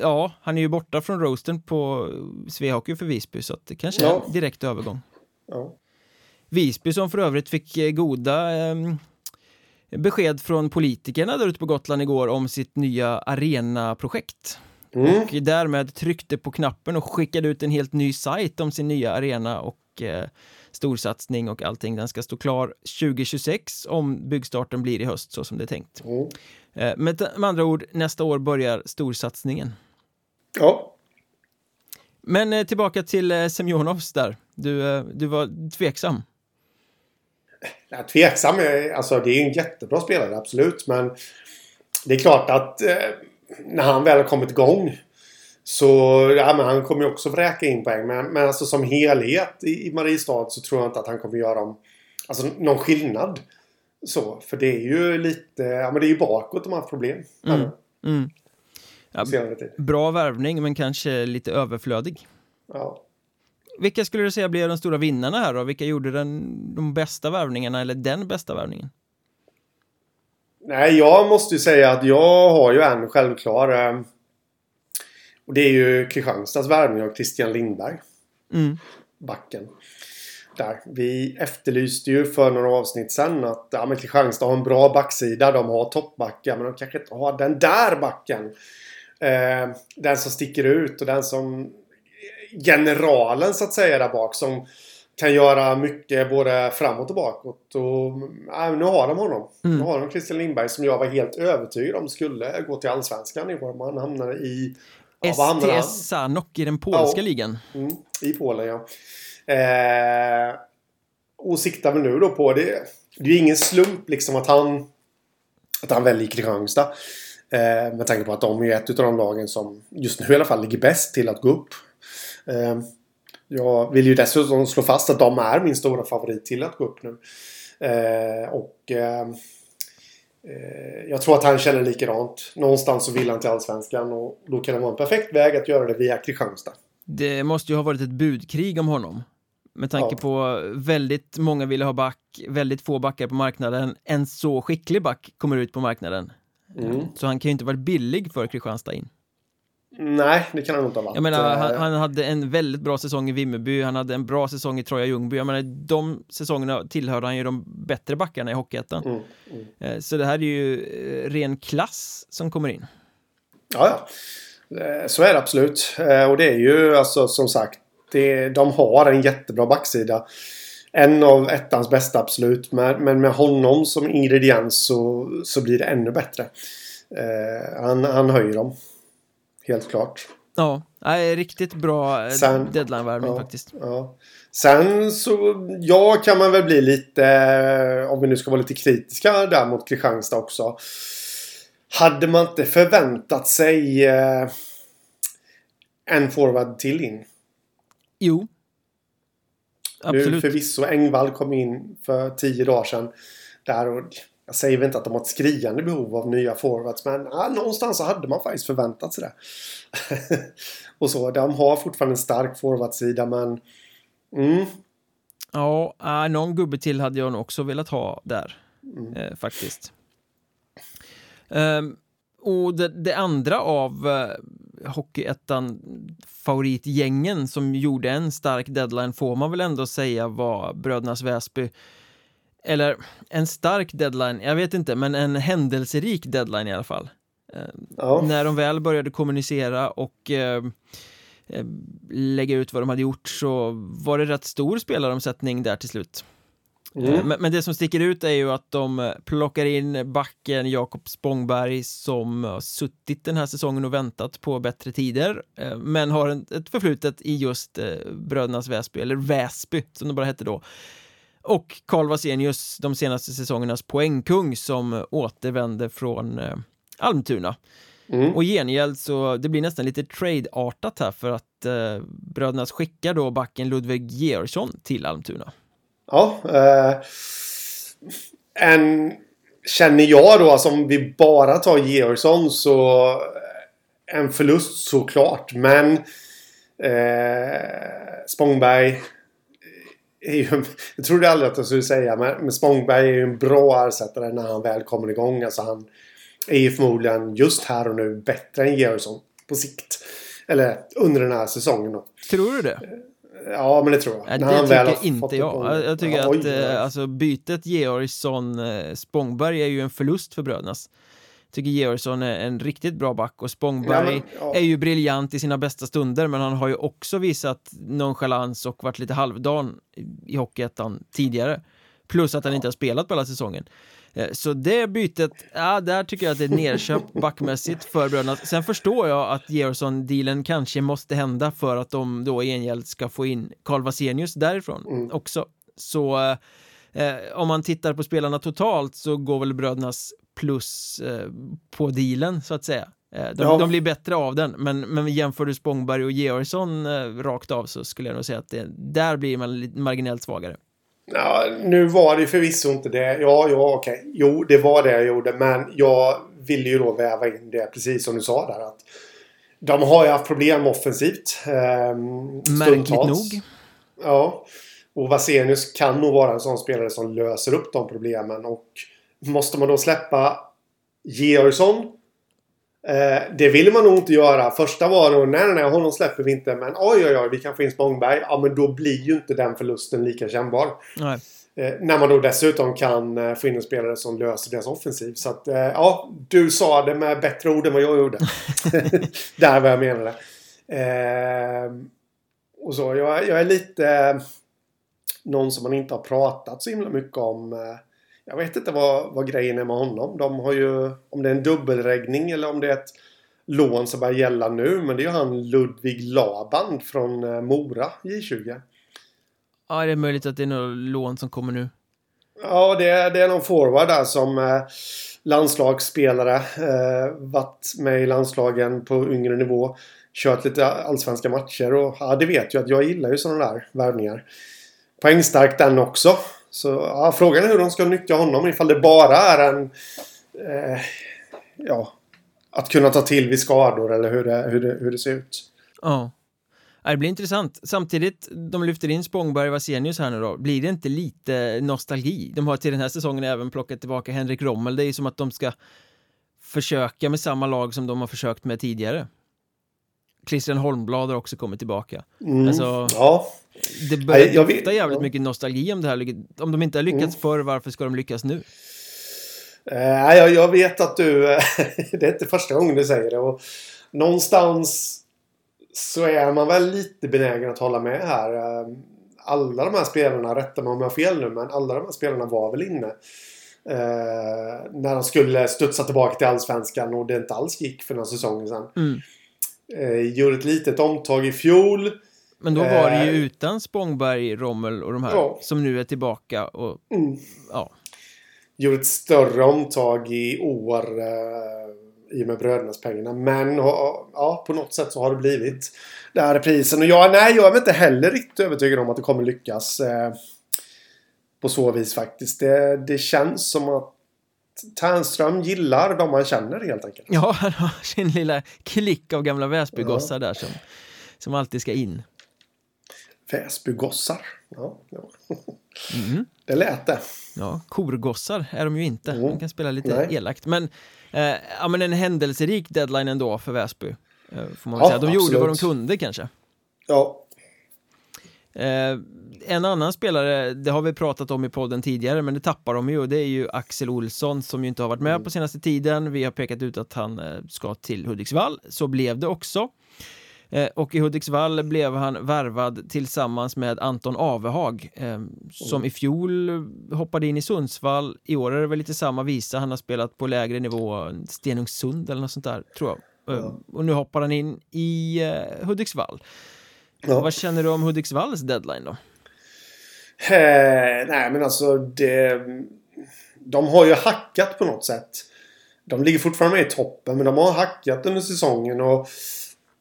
ja, han är ju borta från roasten på Svehockey för Visby så det kanske ja. är en direkt övergång. Visby som för övrigt fick eh, goda eh, besked från politikerna där ute på Gotland igår om sitt nya arenaprojekt. Mm. Och därmed tryckte på knappen och skickade ut en helt ny sajt om sin nya arena och eh, storsatsning och allting. Den ska stå klar 2026 om byggstarten blir i höst så som det är tänkt. Mm. Eh, med, med andra ord, nästa år börjar storsatsningen. Ja. Men eh, tillbaka till eh, Semjonovs där. Du, du var tveksam. Ja, tveksam, alltså det är en jättebra spelare, absolut. Men det är klart att eh, när han väl har kommit igång så ja, men han kommer ju också vräka in poäng. Men, men alltså som helhet i, i Mariestad så tror jag inte att han kommer göra om, alltså, någon skillnad. Så, för det är ju lite, ja men det är ju bakåt de har haft problem. Mm. Mm. Ja, bra värvning men kanske lite överflödig. Ja. Vilka skulle du säga blir de stora vinnarna här då? Vilka gjorde den, de bästa värvningarna eller den bästa värvningen? Nej, jag måste ju säga att jag har ju en självklar. Eh, och det är ju Kristianstads värvning av Christian Lindberg. Mm. Backen där. Vi efterlyste ju för några avsnitt sen att ja, men Kristianstad har en bra backsida. De har toppbackar men de kanske inte har den där backen. Eh, den som sticker ut och den som generalen så att säga där bak som kan göra mycket både framåt och bakåt. Och, ja, nu har de honom. Mm. Nu har de Christian Lindberg som jag var helt övertygad om skulle gå till Allsvenskan i år. Man hamnade i... Ja, STS Sanok i den polska ja, ligan. Mm, I Polen ja. Eh, och siktar väl nu då på det. Det är ingen slump liksom att han att han väljer Kristianstad. Eh, med tanke på att de är ett av de lagen som just nu i alla fall ligger bäst till att gå upp. Eh, jag vill ju dessutom slå fast att de är min stora favorit till att gå upp nu. Eh, och eh, eh, jag tror att han känner likadant. Någonstans så vill han till Allsvenskan och då kan det vara en perfekt väg att göra det via Kristianstad. Det måste ju ha varit ett budkrig om honom. Med tanke ja. på väldigt många ville ha back, väldigt få backar på marknaden. En så skicklig back kommer ut på marknaden. Mm. Så han kan ju inte varit billig för Kristianstad in. Nej, det kan han inte ha varit. Jag menar, han, han, hade en väldigt bra säsong i Vimmerby, han hade en bra säsong i Troja Ljungby. Jag menar, de säsongerna tillhörde han ju de bättre backarna i Hockeyettan. Mm, mm. Eh, så det här är ju eh, ren klass som kommer in. Ja, ja. Eh, så är det absolut. Och det är ju alltså som sagt det, de har en jättebra backsida. En av ettans bästa absolut. Men, med honom som ingrediens så, så blir det ännu bättre. Eh, han, han höjer dem. Helt klart. Ja, nej, riktigt bra eh, deadline-värvning ja, faktiskt. Ja. Sen så, ja kan man väl bli lite, eh, om vi nu ska vara lite kritiska där mot Kristianstad också. Hade man inte förväntat sig eh, en forward till in? Jo. Absolut. Nu förvisso Engvall kom in för tio dagar sedan. Där och jag säger väl inte att de har ett skriande behov av nya forwards men ja, någonstans så hade man faktiskt förväntat sig det. [laughs] och så, de har fortfarande en stark forwardsida men mm, Ja, äh, någon gubbe till hade jag nog också velat ha där, mm. eh, faktiskt. Um, och det, det, andra av uh, Hockeyettan favoritgängen som gjorde en stark deadline får man väl ändå säga var Brödernas Väsby. Eller en stark deadline, jag vet inte, men en händelserik deadline i alla fall. Uh, ja. När de väl började kommunicera och uh, lägga ut vad de hade gjort så var det rätt stor spelaromsättning där till slut. Mm. Men, men, det som sticker ut är ju att de plockar in backen Jakob Spångberg som har suttit den här säsongen och väntat på bättre tider eh, men har ett förflutet i just eh, Brödernas Väsby, eller Väsby som det bara hette då. Och Karl Vasenius, de senaste säsongernas poängkung som återvände från eh, Almtuna. Mm. Och gengäld så det blir nästan lite trade-artat här för att eh, Brödernas skickar då backen Ludvig Georgsson till Almtuna. Ja. Eh, en känner jag då, alltså om vi bara tar Georgsson så en förlust såklart. Men eh, Spångberg är ju, [laughs] jag trodde aldrig att jag skulle säga, men, men Spångberg är ju en bra ersättare när han väl kommer igång. Alltså han är ju förmodligen just här och nu bättre än Georgsson på sikt. Eller under den här säsongen då. Tror du det? Ja, men det tror jag. Ja, det tycker inte jag. Jag tycker ja, att eh, alltså, bytet Georgsson-Spångberg eh, är ju en förlust för brödernas. Tycker Georgsson är en riktigt bra back och Spångberg ja, men, ja. är ju briljant i sina bästa stunder men han har ju också visat nonchalans och varit lite halvdan i Hockeyettan tidigare. Plus att han inte har spelat på hela säsongen. Eh, så det bytet, ja, där tycker jag att det är nerköpt [laughs] backmässigt för bröderna. Sen förstår jag att Georgsson-dealen kanske måste hända för att de då i gengäld ska få in Karl Vasenius därifrån mm. också. Så eh, om man tittar på spelarna totalt så går väl brödernas plus eh, på dealen så att säga. Eh, de, ja. de, blir bättre av den, men, men jämför du Spångberg och Georgsson eh, rakt av så skulle jag nog säga att det, där blir man lite marginellt svagare. Ja, nu var det förvisso inte det. Ja, ja, okej. Jo, det var det jag gjorde. Men jag ville ju då väva in det precis som du sa där. Att de har ju haft problem offensivt. Eh, Märkligt nog. Ja. Och Vasenius kan nog vara en sån spelare som löser upp de problemen. Och måste man då släppa Georgsson Eh, det vill man nog inte göra. Första var nog nej, nej, honom släpper vi inte. Men oj, oj, oj, vi kan få in Spångberg. Ja, men då blir ju inte den förlusten lika kännbar. Nej. Eh, när man då dessutom kan eh, få in en spelare som löser deras offensiv. Så att, eh, ja, du sa det med bättre ord än vad jag gjorde. [laughs] [laughs] Där vad jag menade. Eh, och så, jag, jag är lite eh, någon som man inte har pratat så himla mycket om. Jag vet inte vad, vad grejen är med honom. De har ju, om det är en dubbelregning eller om det är ett lån som börjar gälla nu. Men det är ju han Ludvig Laband från eh, Mora, J20. Ja, det är möjligt att det är något lån som kommer nu. Ja, det är, det är någon forward där som eh, landslagsspelare. Eh, varit med i landslagen på yngre nivå. Kört lite allsvenska matcher och ja, det vet ju att jag gillar ju sådana där värvningar. Poängstark den också. Så ja, frågan är hur de ska nyttja honom. Ifall det bara är en... Eh, ja, att kunna ta till vid skador eller hur det, hur det, hur det ser ut. Ja. Det blir intressant. Samtidigt, de lyfter in Spångberg och Vasenius här nu då. Blir det inte lite nostalgi? De har till den här säsongen även plockat tillbaka Henrik Rommel. Det är ju som att de ska försöka med samma lag som de har försökt med tidigare. Christian Holmblad har också kommit tillbaka. Mm, alltså, ja. Det börjar dofta jävligt ja. mycket nostalgi om det här. Om de inte har lyckats mm. förr, varför ska de lyckas nu? Uh, jag, jag vet att du... [laughs] det är inte första gången du säger det. Och någonstans så är man väl lite benägen att hålla med här. Uh, alla de här spelarna, rätta mig om jag har fel nu, men alla de här spelarna var väl inne. Uh, när de skulle studsa tillbaka till Allsvenskan och det inte alls gick för några säsonger sedan. Mm. Eh, gjorde ett litet omtag i fjol. Men då var det ju eh, utan Spångberg, Rommel och de här ja. som nu är tillbaka. Och, mm. ja. Gjorde ett större omtag i år eh, i och med brödernas pengarna. Men ja, på något sätt så har det blivit det här reprisen. Och jag, nej, jag är inte heller riktigt övertygad om att det kommer lyckas. Eh, på så vis faktiskt. Det, det känns som att Tärnström gillar de man känner helt enkelt. Ja, han har sin lilla klick av gamla Väsbygossar ja. där som, som alltid ska in. Väsbygossar. Ja, ja. Mm. [laughs] Det lät det. Ja, korgossar är de ju inte. Mm. De kan spela lite Nej. elakt. Men, eh, ja, men en händelserik deadline ändå för Väsby. Eh, får man Ja, säga. De gjorde vad de absolut. kunde kanske. Ja, Eh, en annan spelare, det har vi pratat om i podden tidigare, men det tappar de ju och det är ju Axel Olsson som ju inte har varit med på senaste tiden. Vi har pekat ut att han eh, ska till Hudiksvall, så blev det också. Eh, och i Hudiksvall blev han värvad tillsammans med Anton Avehag eh, som i fjol hoppade in i Sundsvall. I år är det väl lite samma visa, han har spelat på lägre nivå, Stenungsund eller något sånt där, tror jag. Eh, Och nu hoppar han in i Hudiksvall. Ja. Vad känner du om Hudiksvalls deadline då? Eh, nej men alltså det... De har ju hackat på något sätt. De ligger fortfarande med i toppen men de har hackat under säsongen och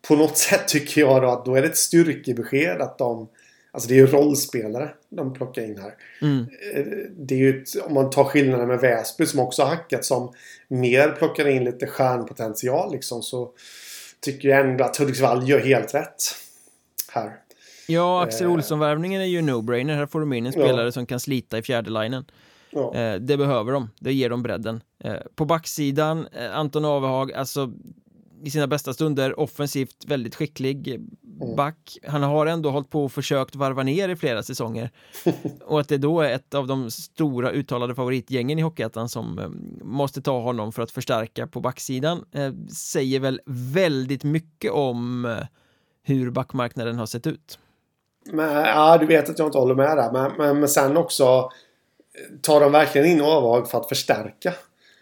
på något sätt tycker jag då att då är det ett styrkebesked att de... Alltså det är ju rollspelare de plockar in här. Mm. Eh, Det är ju ett, om man tar skillnaden med Väsby som också har hackat som mer plockar in lite stjärnpotential liksom så tycker jag ändå att Hudiksvall gör helt rätt här. Ja, Axel Eh. Olsson-värvningen är ju no-brainer. Här får de in en Ja. spelare som kan slita i fjärde linen. Ja. Eh, det behöver de. Det ger dem bredden. Eh, på backsidan, eh, Anton Avehag, alltså i sina bästa stunder offensivt väldigt skicklig Mm. back. Han har ändå hållit på och försökt varva ner i flera säsonger. [laughs] och att det då är ett av de stora uttalade favoritgängen i Hockeyettan som måste ta honom för att förstärka på backsidan säger väl väldigt mycket om hur backmarknaden har sett ut. Men, ja, du vet att jag inte håller med där. Men, men, men sen också tar de verkligen in Avhag för att förstärka.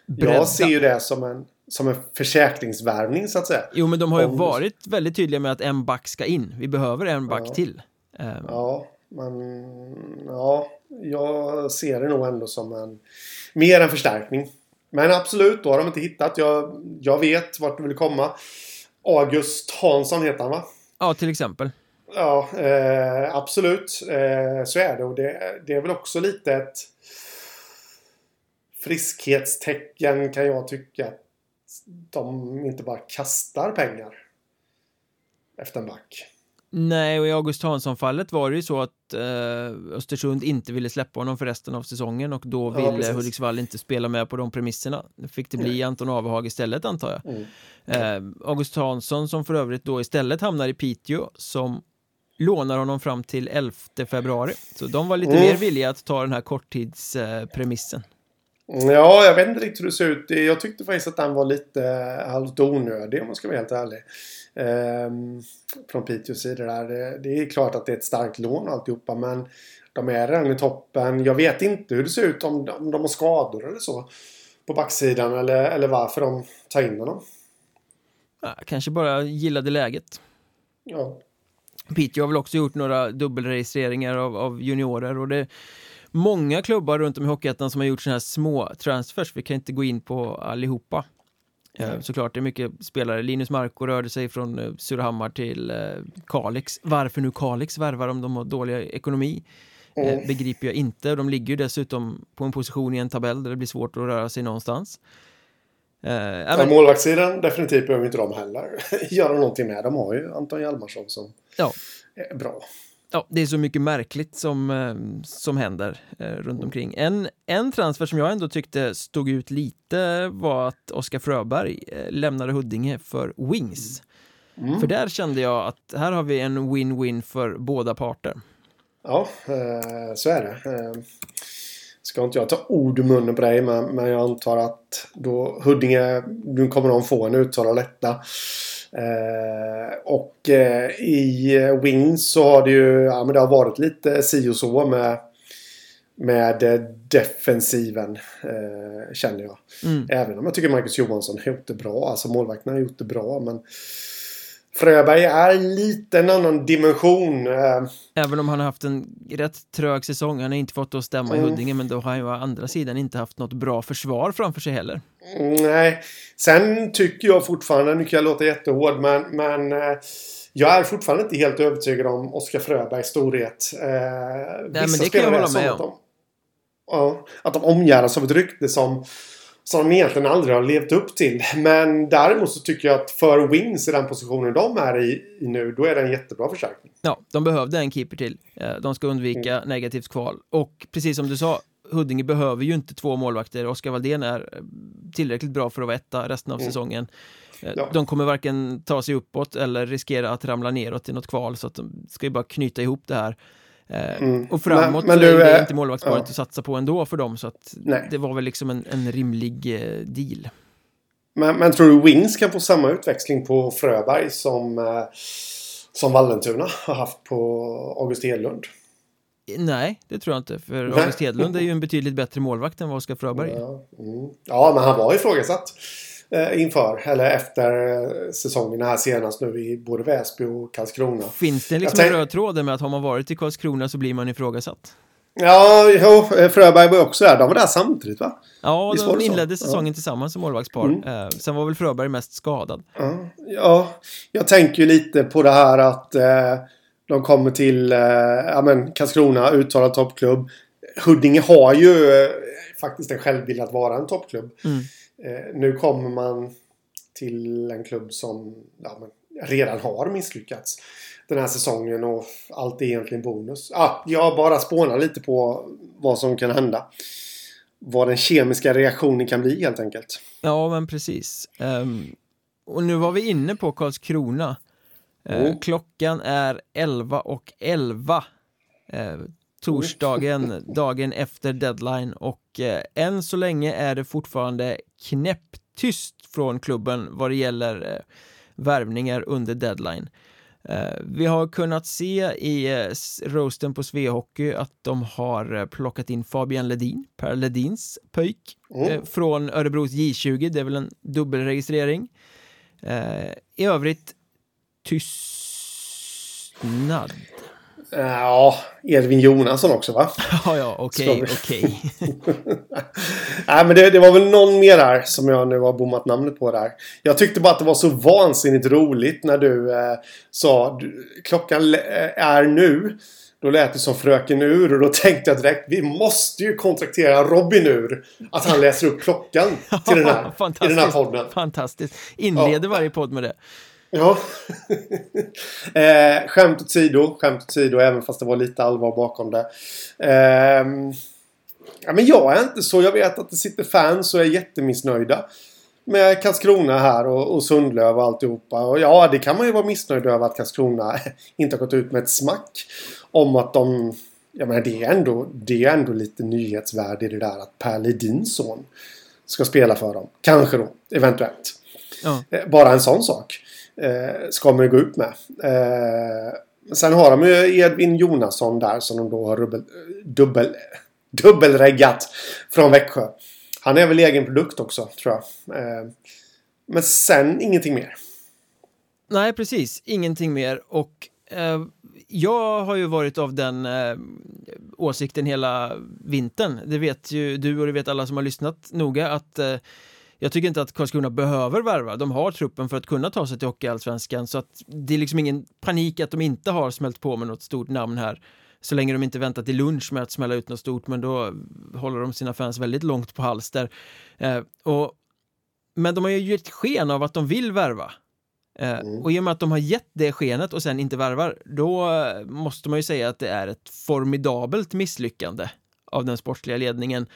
Bredda. Jag ser ju det som en, som en försäkringsvärvning så att säga. Jo, men de har ju Om- varit väldigt tydliga med att en back ska in. Vi behöver en back Ja. till. Ja, men ja, jag ser det nog ändå som en mer en förstärkning. Men absolut, då har de inte hittat. Jag, jag vet vart du vill komma. August Hansson heter han va? Ja, till exempel. Ja, eh, absolut. Eh, så är det. Och det, det är väl också lite ett friskhetstecken kan jag tycka. Att de inte bara kastar pengar efter en back. Nej, och i August Hansson-fallet var det ju så att eh, Östersund inte ville släppa honom för resten av säsongen och då Ja, ville precis. Hudiksvall inte spela med på de premisserna. Det fick det bli Nej. Anton Avehag istället antar jag. Mm. Eh, August Hansson som för övrigt då istället hamnar i Piteå som lånar honom fram till 11 februari. Så de var lite Mm. mer villiga att ta den här korttidspremissen. Ja, jag vet inte riktigt hur det ser ut. Jag tyckte faktiskt att den var lite halvt onödig om man ska vara helt ärlig. Ehm, från Piteås sida där. Det, är klart att det är ett starkt lån och alltihopa men de är redan i toppen. Jag vet inte hur det ser ut om, om de har skador eller så. På backsidan eller, eller varför de tar in honom. Ja, kanske bara gillade läget. Ja. Piteå har väl också gjort några dubbelregistreringar av, av juniorer och det många klubbar runt om i Hockeyettan som har gjort sådana här små transfers. Vi kan inte gå in på allihopa. Nej. såklart, det är mycket spelare. Linus Marko rörde sig från eh, Surahammar till eh, Kalix. Varför nu Kalix värvar om de har dålig ekonomi? Mm. begriper jag inte. De ligger ju dessutom på en position i en tabell där det blir svårt att röra sig någonstans. Ja, men- målvaktssidan definitivt behöver inte [laughs] de heller göra någonting med. De har ju Anton Hjalmarsson som ja. är bra. Ja, det är så mycket märkligt som, eh, som händer eh, runt omkring. En, en transfer som jag ändå tyckte stod ut lite var att Oskar Fröberg eh, lämnade Huddinge för Wings. Mm. För där kände jag att här har vi en win-win för båda parter. Ja, eh, så är det. Ska inte jag ta ord i munnen på dig, men, men jag antar att då Huddinge, nu kommer de få en uttalad detta. Eh, och eh, i Wings så har det ju, ja men det har varit lite si och så med med defensiven eh, känner jag. Mm. Även om jag tycker Marcus Johansson har gjort det bra. Alltså målvakten har gjort det bra. Men Fröberg är lite en annan dimension. Eh, Även om han har haft en rätt trög säsong. Han har inte fått det att stämma i Mm. Huddinge, men då har han ju å andra sidan inte haft något bra försvar framför sig heller. Mm, Nej. Sen tycker jag fortfarande, nu kan jag låta jättehård, men, men eh, jag är fortfarande inte helt övertygad om Oskar Fröbergs storhet. Eh, men det kan jag hålla med att de, ja, att de omgärdas av ett rykte som som de egentligen aldrig har levt upp till. Men däremot så tycker jag att för Wings i den positionen de är i, i nu, då är det en jättebra förstärkning. Ja, de behövde en keeper till. Eh, de ska undvika mm. negativt kval. Och precis som du sa, Huddinge behöver ju inte två målvakter. Oskar Valdén är eh, tillräckligt bra för att vara etta resten av mm. säsongen. Eh, ja. De kommer varken ta sig uppåt eller riskera att ramla neråt i något kval så att de ska ju bara knyta ihop det här. Eh, mm. Och framåt men, men du, så är det inte målvaktsparet ja. att satsa på ändå för dem så att Nej. det var väl liksom en, en rimlig eh, deal. Men, men, tror du Wings kan få samma utväxling på Fröberg som, eh, som Vallentuna har haft på August Hedlund? Nej, det tror jag inte. För Nej. August Hedlund är ju en betydligt bättre målvakt än vad Oskar Fröberg är. Ja, mm. ja, men han var ifrågasatt inför eller efter eh, säsongen här senast nu i både Väsby och Karlskrona. Finns det liksom en röd tråd med att har man varit i Karlskrona så blir man ifrågasatt? Ja, jo, eh, Fröberg var också där. De var där samtidigt va? Ja, de inledde säsongen ja. tillsammans som målvaktspar. Mm. Eh, sen var väl Fröberg mest skadad. Ja, ja jag tänker ju lite på det här att eh, de kommer till eh, ja, men Karlskrona, uttalad toppklubb. Huddinge har ju eh, faktiskt en självbild att vara en toppklubb. Mm. Eh, nu kommer man till en klubb som ja, redan har misslyckats den här säsongen och allt är egentligen bonus. Ah, jag bara spånar lite på vad som kan hända. Vad den kemiska reaktionen kan bli helt enkelt. Ja, men precis. Um, och nu var vi inne på Karlskrona. Uh, Klockan är 11 och 11. Uh, torsdagen, [laughs] dagen efter deadline och eh, än så länge är det fortfarande knäpptyst från klubben vad det gäller eh, värvningar under deadline. Eh, vi har kunnat se i eh, roasten på Svehockey att de har eh, plockat in Fabian Ledin, Per Ledins pöjk, mm. Eh, från Örebros J20, det är väl en dubbelregistrering. I övrigt tystnad. Ja, Edvin Jonasson också va? [laughs] Ja, ja, okej, okej. [laughs] Nej, men det, det, var väl någon mer där som jag nu har bommat namnet på där. Jag tyckte bara att det var så vansinnigt roligt när du eh, sa klockan är nu. Då lät det som Fröken Ur och då tänkte jag direkt vi måste ju kontraktera Robin Ur. Att han läser upp klockan till den här, i den här podden. Fantastiskt. Inleder ja. varje podd med det. Ja. [laughs] eh, skämt åsido, skämt åsido även fast det var lite allvar bakom det. Eh, ja, men jag är inte så. Jag vet att det sitter fans och är jättemissnöjda med Karlskrona här och, och Sundlöv och alltihopa. Och ja, det kan man ju vara missnöjd över att Karlskrona [laughs] inte har gått ut med ett smack om att de... Jag menar, det är ändå, det är ändå lite nyhetsvärde i det där att Per Ledins son ska spela för dem. Kanske då, eventuellt. Ja. Eh, bara en sån sak eh, ska man ju gå ut med. Eh, sen har de ju Edvin Jonasson där som de då har dubbel, dubbel, [laughs] dubbelreggat från Växjö. Han är väl egen produkt också tror jag. Eh, men sen ingenting mer. Nej, precis. Ingenting mer. Och eh, jag har ju varit av den eh, åsikten hela vintern. Det vet ju du och det vet alla som har lyssnat noga att eh, jag tycker inte att Karlskrona behöver värva. De har truppen för att kunna ta sig till Hockeyallsvenskan så att det är liksom ingen panik att de inte har smält på med något stort namn här. Så länge de inte väntar till lunch med att smälla ut något stort, men då håller de sina fans väldigt långt på halster. Eh, och, men de har ju gett sken av att de vill värva. Eh, mm. Och i och med att de har gett det skenet och sen inte värvar, då måste man ju säga att det är ett formidabelt misslyckande av den sportsliga ledningen.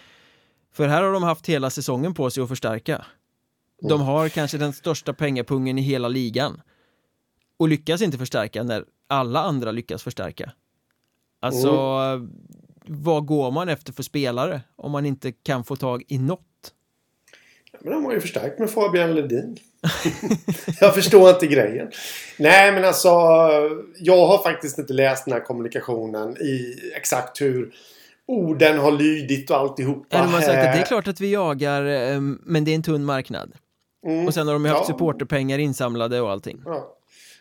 För här har de haft hela säsongen på sig att förstärka. De har kanske den största pengapungen i hela ligan. Och lyckas inte förstärka när alla andra lyckas förstärka. Alltså, mm. vad går man efter för spelare om man inte kan få tag i något? Ja, men de har ju förstärkt med Fabian Ledin. [laughs] jag förstår inte grejen. Nej, men alltså. Jag har faktiskt inte läst den här kommunikationen i exakt hur orden har lydit och alltihopa. de har sagt att det är klart att vi jagar, eh, men det är en tunn marknad. Mm. Och sen har de ju haft ja. supporterpengar insamlade och allting. Ja,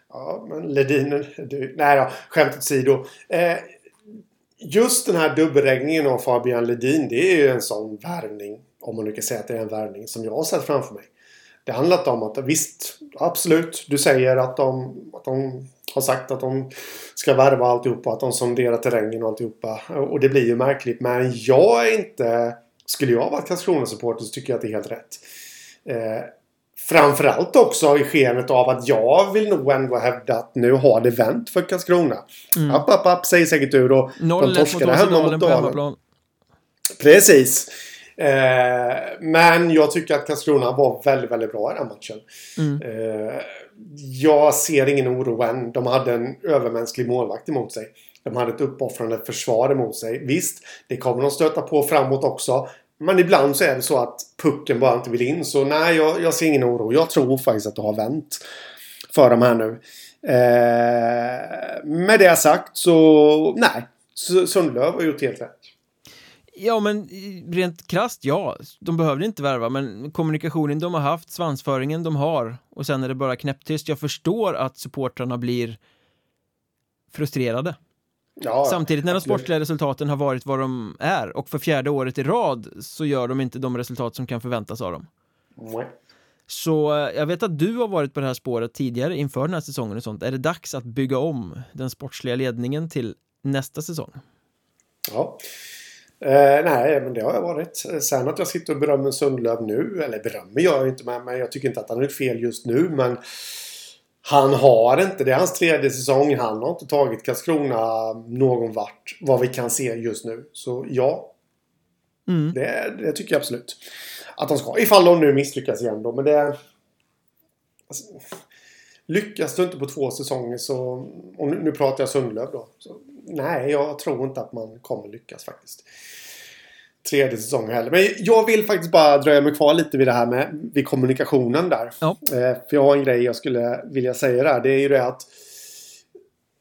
ja men Ledin, du, nej då, skämt åsido. Eh, just den här dubbelräkningen av Fabian Ledin, det är ju en sån värvning, om man nu kan säga att det är en värvning, som jag har sett framför mig. Det handlar om att visst, absolut, du säger att de, att de har sagt att de ska värva alltihopa. Att de sonderar terrängen och alltihopa. Och det blir ju märkligt. Men jag är inte Skulle jag vara Karlskrona-supporter så tycker jag att det är helt rätt. Eh, framförallt också i skenet av att jag vill nog ändå hävda att nu har det vänt för Karlskrona. Mm. App, app, app säger säkert ur och de torskade hemma mot Dalen. Precis. Eh, men jag tycker att Karlskrona var väldigt, väldigt bra i den matchen. Mm. Eh, jag ser ingen oro än. De hade en övermänsklig målvakt emot sig. De hade ett uppoffrande försvar emot sig. Visst, det kommer de stöta på framåt också. Men ibland så är det så att pucken bara inte vill in. Så nej, jag, jag ser ingen oro. Jag tror faktiskt att det har vänt för dem här nu. Eh, med det sagt så nej. Sundlöv har gjort helt rätt. Ja, men rent krast ja. De behövde inte värva, men kommunikationen de har haft, svansföringen de har och sen är det bara knäpptyst. Jag förstår att supportrarna blir frustrerade. Ja, Samtidigt när de sportsliga resultaten har varit vad de är och för fjärde året i rad så gör de inte de resultat som kan förväntas av dem. Nej. Så eh, jag vet att du har varit på det här spåret tidigare inför den här säsongen och sånt. Är det dags att bygga om den sportsliga ledningen till nästa säsong? Ja. Eh, nej, men det har jag varit. Sen att jag sitter och berömmer Sundlöv nu, eller berömmer gör jag inte med mig. Jag tycker inte att han har gjort fel just nu, men han har inte, det är hans tredje säsong. Han har inte tagit Karlskrona någon vart, vad vi kan se just nu. Så ja. Mm. Det, det, tycker jag absolut. Att de ska. Ifall de nu misslyckas igen då. Men det... Alltså, lyckas du inte på två säsonger så... Och nu, nu pratar jag Sundlöv då. Så, nej, jag tror inte att man kommer lyckas faktiskt tredje säsong heller. Men jag vill faktiskt bara dröja mig kvar lite vid det här med vid kommunikationen där. Ja. Eh, för jag har en grej jag skulle vilja säga där. Det är ju det att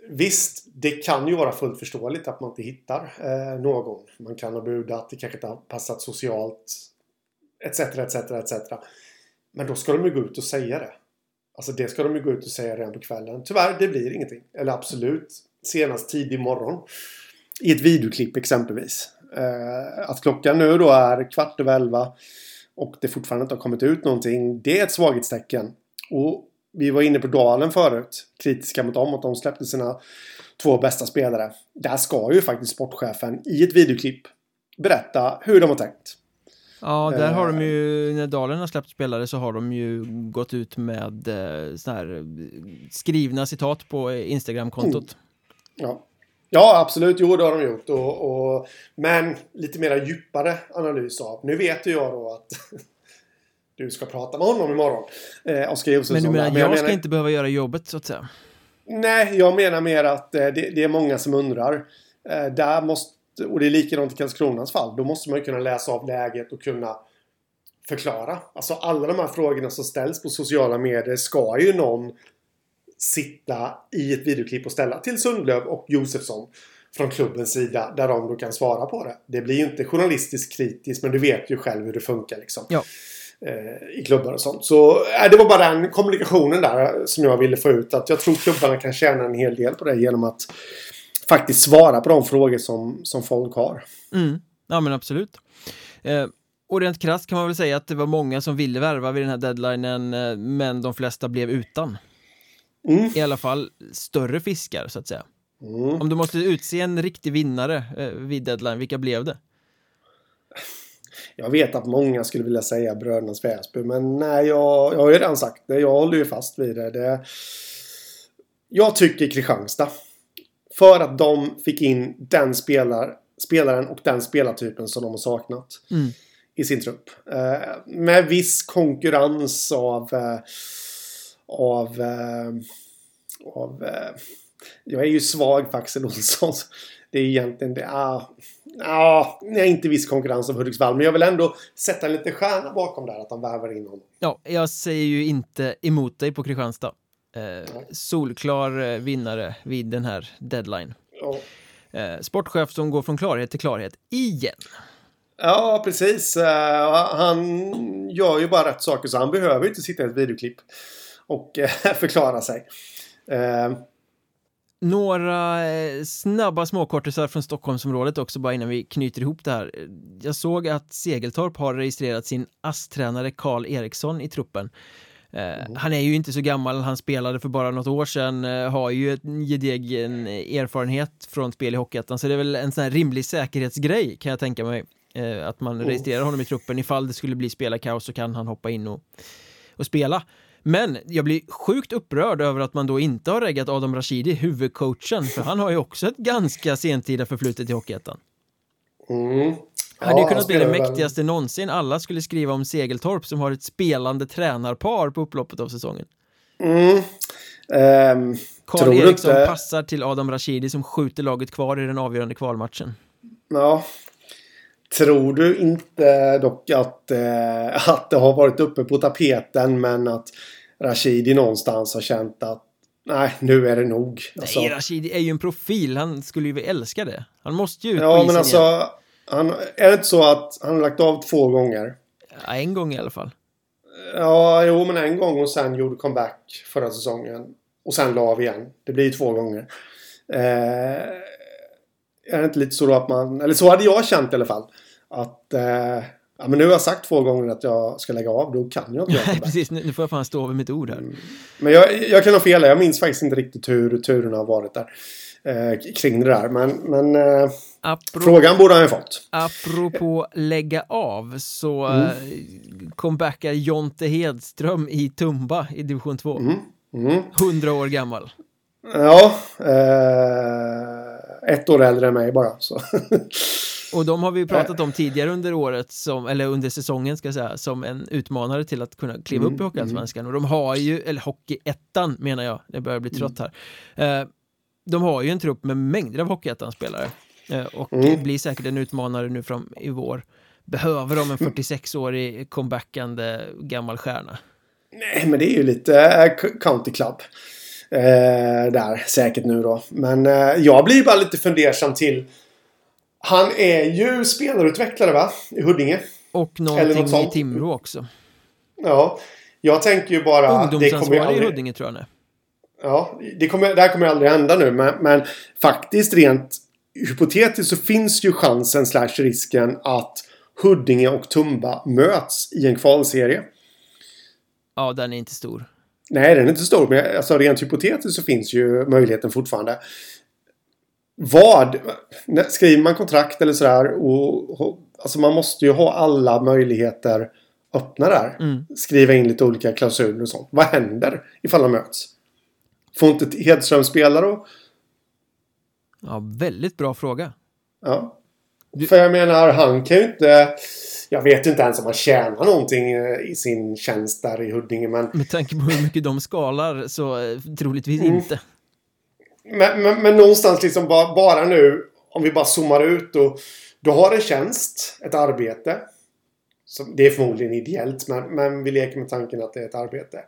Visst, det kan ju vara fullt förståeligt att man inte hittar eh, någon. Man kan ha budat, det kanske inte har passat socialt. Etc, etc, etc. Men då ska de ju gå ut och säga det. Alltså det ska de ju gå ut och säga redan på kvällen. Tyvärr, det blir ingenting. Eller absolut, senast tidig morgon. I ett videoklipp exempelvis. Eh, att klockan nu då är kvart över elva och det fortfarande inte har kommit ut någonting. Det är ett svaghetstecken. Och vi var inne på Dalen förut. Kritiska mot dem. Att de släppte sina två bästa spelare. Där ska ju faktiskt sportchefen i ett videoklipp berätta hur de har tänkt. Ja, där har de ju, när Dalen har släppt spelare så har de ju gått ut med eh, såna här skrivna citat på Instagram-kontot. Mm. Ja. Ja, absolut. Jo, det har de gjort. Och, och, men lite mera djupare analys av. Nu vet ju jag då att [laughs] du ska prata med honom imorgon. Eh, Oskar Josefsson. Men du menar, jag, jag ska menar, inte behöva göra jobbet så att säga? Nej, jag menar mer att eh, det, det, är många som undrar. Eh, där måste, och det är likadant i Karlskronas fall. Då måste man ju kunna läsa av läget och kunna förklara. Alltså alla de här frågorna som ställs på sociala medier ska ju någon sitta i ett videoklipp och ställa till Sundlöv och Josefsson från klubbens sida där de då kan svara på det. Det blir ju inte journalistiskt kritiskt men du vet ju själv hur det funkar liksom. Ja. Eh, I klubbar och sånt. Så äh, det var bara den kommunikationen där som jag ville få ut. Att jag tror klubbarna kan tjäna en hel del på det genom att faktiskt svara på de frågor som, som folk har. Mm. Ja men absolut. Eh, och rent krasst kan man väl säga att det var många som ville värva vid den här deadlinen eh, men de flesta blev utan. Mm. I alla fall större fiskar så att säga. Mm. Om du måste utse en riktig vinnare eh, vid deadline, vilka blev det? Jag vet att många skulle vilja säga Brödernas Väsby, men nej, jag, jag har ju redan sagt det. Jag håller ju fast vid det. det. Jag tycker Kristianstad. För att de fick in den spelar, spelaren och den spelartypen som de har saknat mm. i sin trupp. Eh, med viss konkurrens av eh, av... Eh, av eh, jag är ju svag på Axel Olsson. Det är egentligen det. Ah, ah, nej, inte viss konkurrens av Hudiksvall. Men jag vill ändå sätta en liten stjärna bakom där. Att de värvar in honom. Ja, jag säger ju inte emot dig på Kristianstad. Eh, solklar eh, vinnare vid den här deadline. Ja. Eh, sportchef som går från klarhet till klarhet igen. Ja, precis. Uh, han gör ju bara rätt saker så han behöver inte sitta i ett videoklipp och eh, [laughs] förklara sig. Eh, några eh, snabba småkortisar från Stockholmsområdet också bara innan vi knyter ihop det här. Jag såg att Segeltorp har registrerat sin ASS-tränare Karl Eriksson i truppen. Mm. Han är ju inte så gammal, han spelade för bara något år sedan, har ju en gedigen erfarenhet från spel i Hockeyettan så det är väl en sån här rimlig säkerhetsgrej kan jag tänka mig Att man registrerar honom i truppen ifall det skulle bli spelarkaos så kan han hoppa in och, och spela men jag blir sjukt upprörd över att man då inte har reggat Adam Rashidi, huvudcoachen, för han har ju också ett ganska sentida förflutet i Hockeyettan. Mm. Ja, hade ju kunnat bli det spelar väl- mäktigaste någonsin. Alla skulle skriva om Segeltorp som har ett spelande tränarpar på upploppet av säsongen. Mm. Ehm, Karl Eriksson inte- passar till Adam Rashidi som skjuter laget kvar i den avgörande kvalmatchen. ja. Tror du inte dock att, eh, att det har varit uppe på tapeten men att Rashidi någonstans har känt att nej, nu är det nog. Alltså, Nej, Rashidi är ju en profil. Han skulle ju älska det. Han måste ju ut på ja, isen men alltså, igen. han, är det inte så att han har lagt av två gånger? Ja, en gång i alla fall. Ja, jo, men en gång och sen gjorde comeback förra säsongen. Och sen la av igen. Det blir ju två gånger. Eh, är det inte lite så då att man... Eller så hade jag känt i alla fall. Att... Eh, ja, men nu har jag sagt två gånger att jag ska lägga av. Då kan jag inte Nej, [laughs] precis. Nu får jag fan stå över mitt ord här. Men jag, jag kan ha fel. Jag minns faktiskt inte riktigt hur turerna har varit där. Eh, kring det där. Men, men eh, Apropå, frågan borde han ju fått. apropå lägga av så Mm. eh, comebackar Jonte Hedström i Tumba i division 2. Mm. Mm. 100 år gammal. Ja. Eh, ett år äldre än mig bara. Så. [laughs] Och de har vi ju pratat om tidigare under året, som, eller under säsongen ska jag säga, som en utmanare till att kunna kliva Mm, upp i Hockeyallsvenskan. Och de har ju, eller Hockeyettan menar jag, jag börjar bli trött här. Eh, de har ju en trupp med mängder av Hockeyettan-spelare. Eh, och Mm. blir säkert en utmanare nu fram i vår. Behöver de en 46-årig comebackande gammal stjärna? Nej, men det är ju lite eh, County Club. Eh, där, säkert nu då. Men eh, jag blir bara lite fundersam till... Han är ju spelarutvecklare va? I Huddinge. Och någonting något i. Timrå också. Ja. Jag tänker ju bara... Det kommer ju Ungdomsansvarig i aldrig, Huddinge tror jag nu. ja, det, kommer, det här kommer aldrig hända nu. Men, men faktiskt rent hypotetiskt så finns ju chansen slash risken att Huddinge och Tumba möts i en kvalserie. Ja, den är inte stor. Nej, den är inte stor. Men alltså, rent hypotetiskt så finns ju möjligheten fortfarande. Vad? Skriver man kontrakt eller sådär och, och alltså man måste ju ha alla möjligheter öppna där. Mm. Skriva in lite olika klausuler och sånt. Vad händer ifall de möts? Får inte Hedström spela då? Ja, väldigt bra fråga. Ja. Du- För jag menar, han kan ju inte... Jag vet inte ens om han tjänar någonting eh, i sin tjänst där i Huddinge. Men Med tanke på hur mycket de skalar så eh, troligtvis Mm. inte. Men, men, men någonstans liksom bara, bara nu, om vi bara zoomar ut och du har en tjänst, ett arbete. Som, det är förmodligen ideellt, men, men vi leker med tanken att det är ett arbete.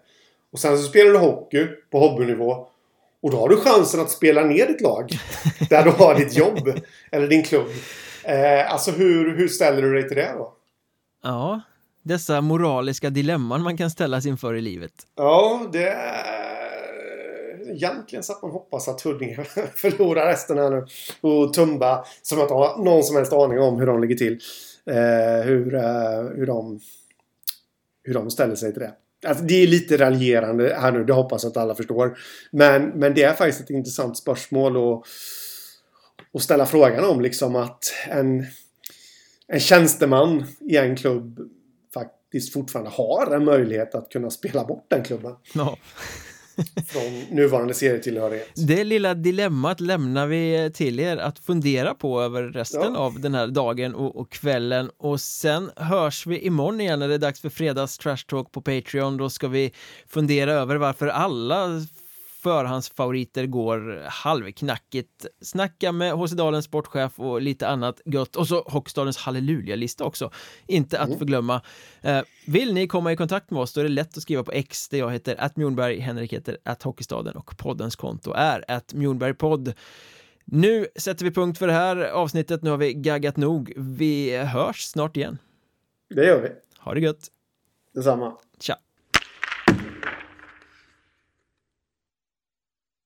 Och sen så spelar du hockey på hobbynivå. Och då har du chansen att spela ner ditt lag. [laughs] där du har ditt jobb. Eller din klubb. Eh, alltså hur, hur ställer du dig till det då? Ja, dessa moraliska dilemman man kan ställas inför i livet. Ja, det egentligen så att man hoppas att Huddinge [laughs] förlorar resten här nu. Och Tumba, som att inte har någon som helst aning om hur de ligger till. Eh, hur, eh, hur, de, hur de ställer sig till det. Alltså, det är lite raljerande här nu, det hoppas jag att alla förstår. Men, men det är faktiskt ett intressant spörsmål att, att ställa frågan om. Liksom att en, en tjänsteman i en klubb faktiskt fortfarande har en möjlighet att kunna spela bort den klubben No. [laughs] från nuvarande serietillhörighet. Det lilla dilemmat lämnar vi till er att fundera på över resten Ja. av den här dagen och, och kvällen och sen hörs vi imorgon igen när det är dags för fredags trash talk på Patreon. Då ska vi fundera över varför alla förhandsfavoriter går halvknackigt. Snacka med HC Dalens sportchef och lite annat gött och så Hockstadens halleluja-lista också. Inte att förglömma. Eh, vill ni komma i kontakt med oss då är det lätt att skriva på X där jag heter att Mjornberg, Henrik heter att Hockeystaden och poddens konto är att Mjornbergpodd. Nu sätter vi punkt för det här avsnittet. Nu har vi gaggat nog. Vi hörs snart igen. Det gör vi. Ha det gött! Detsamma.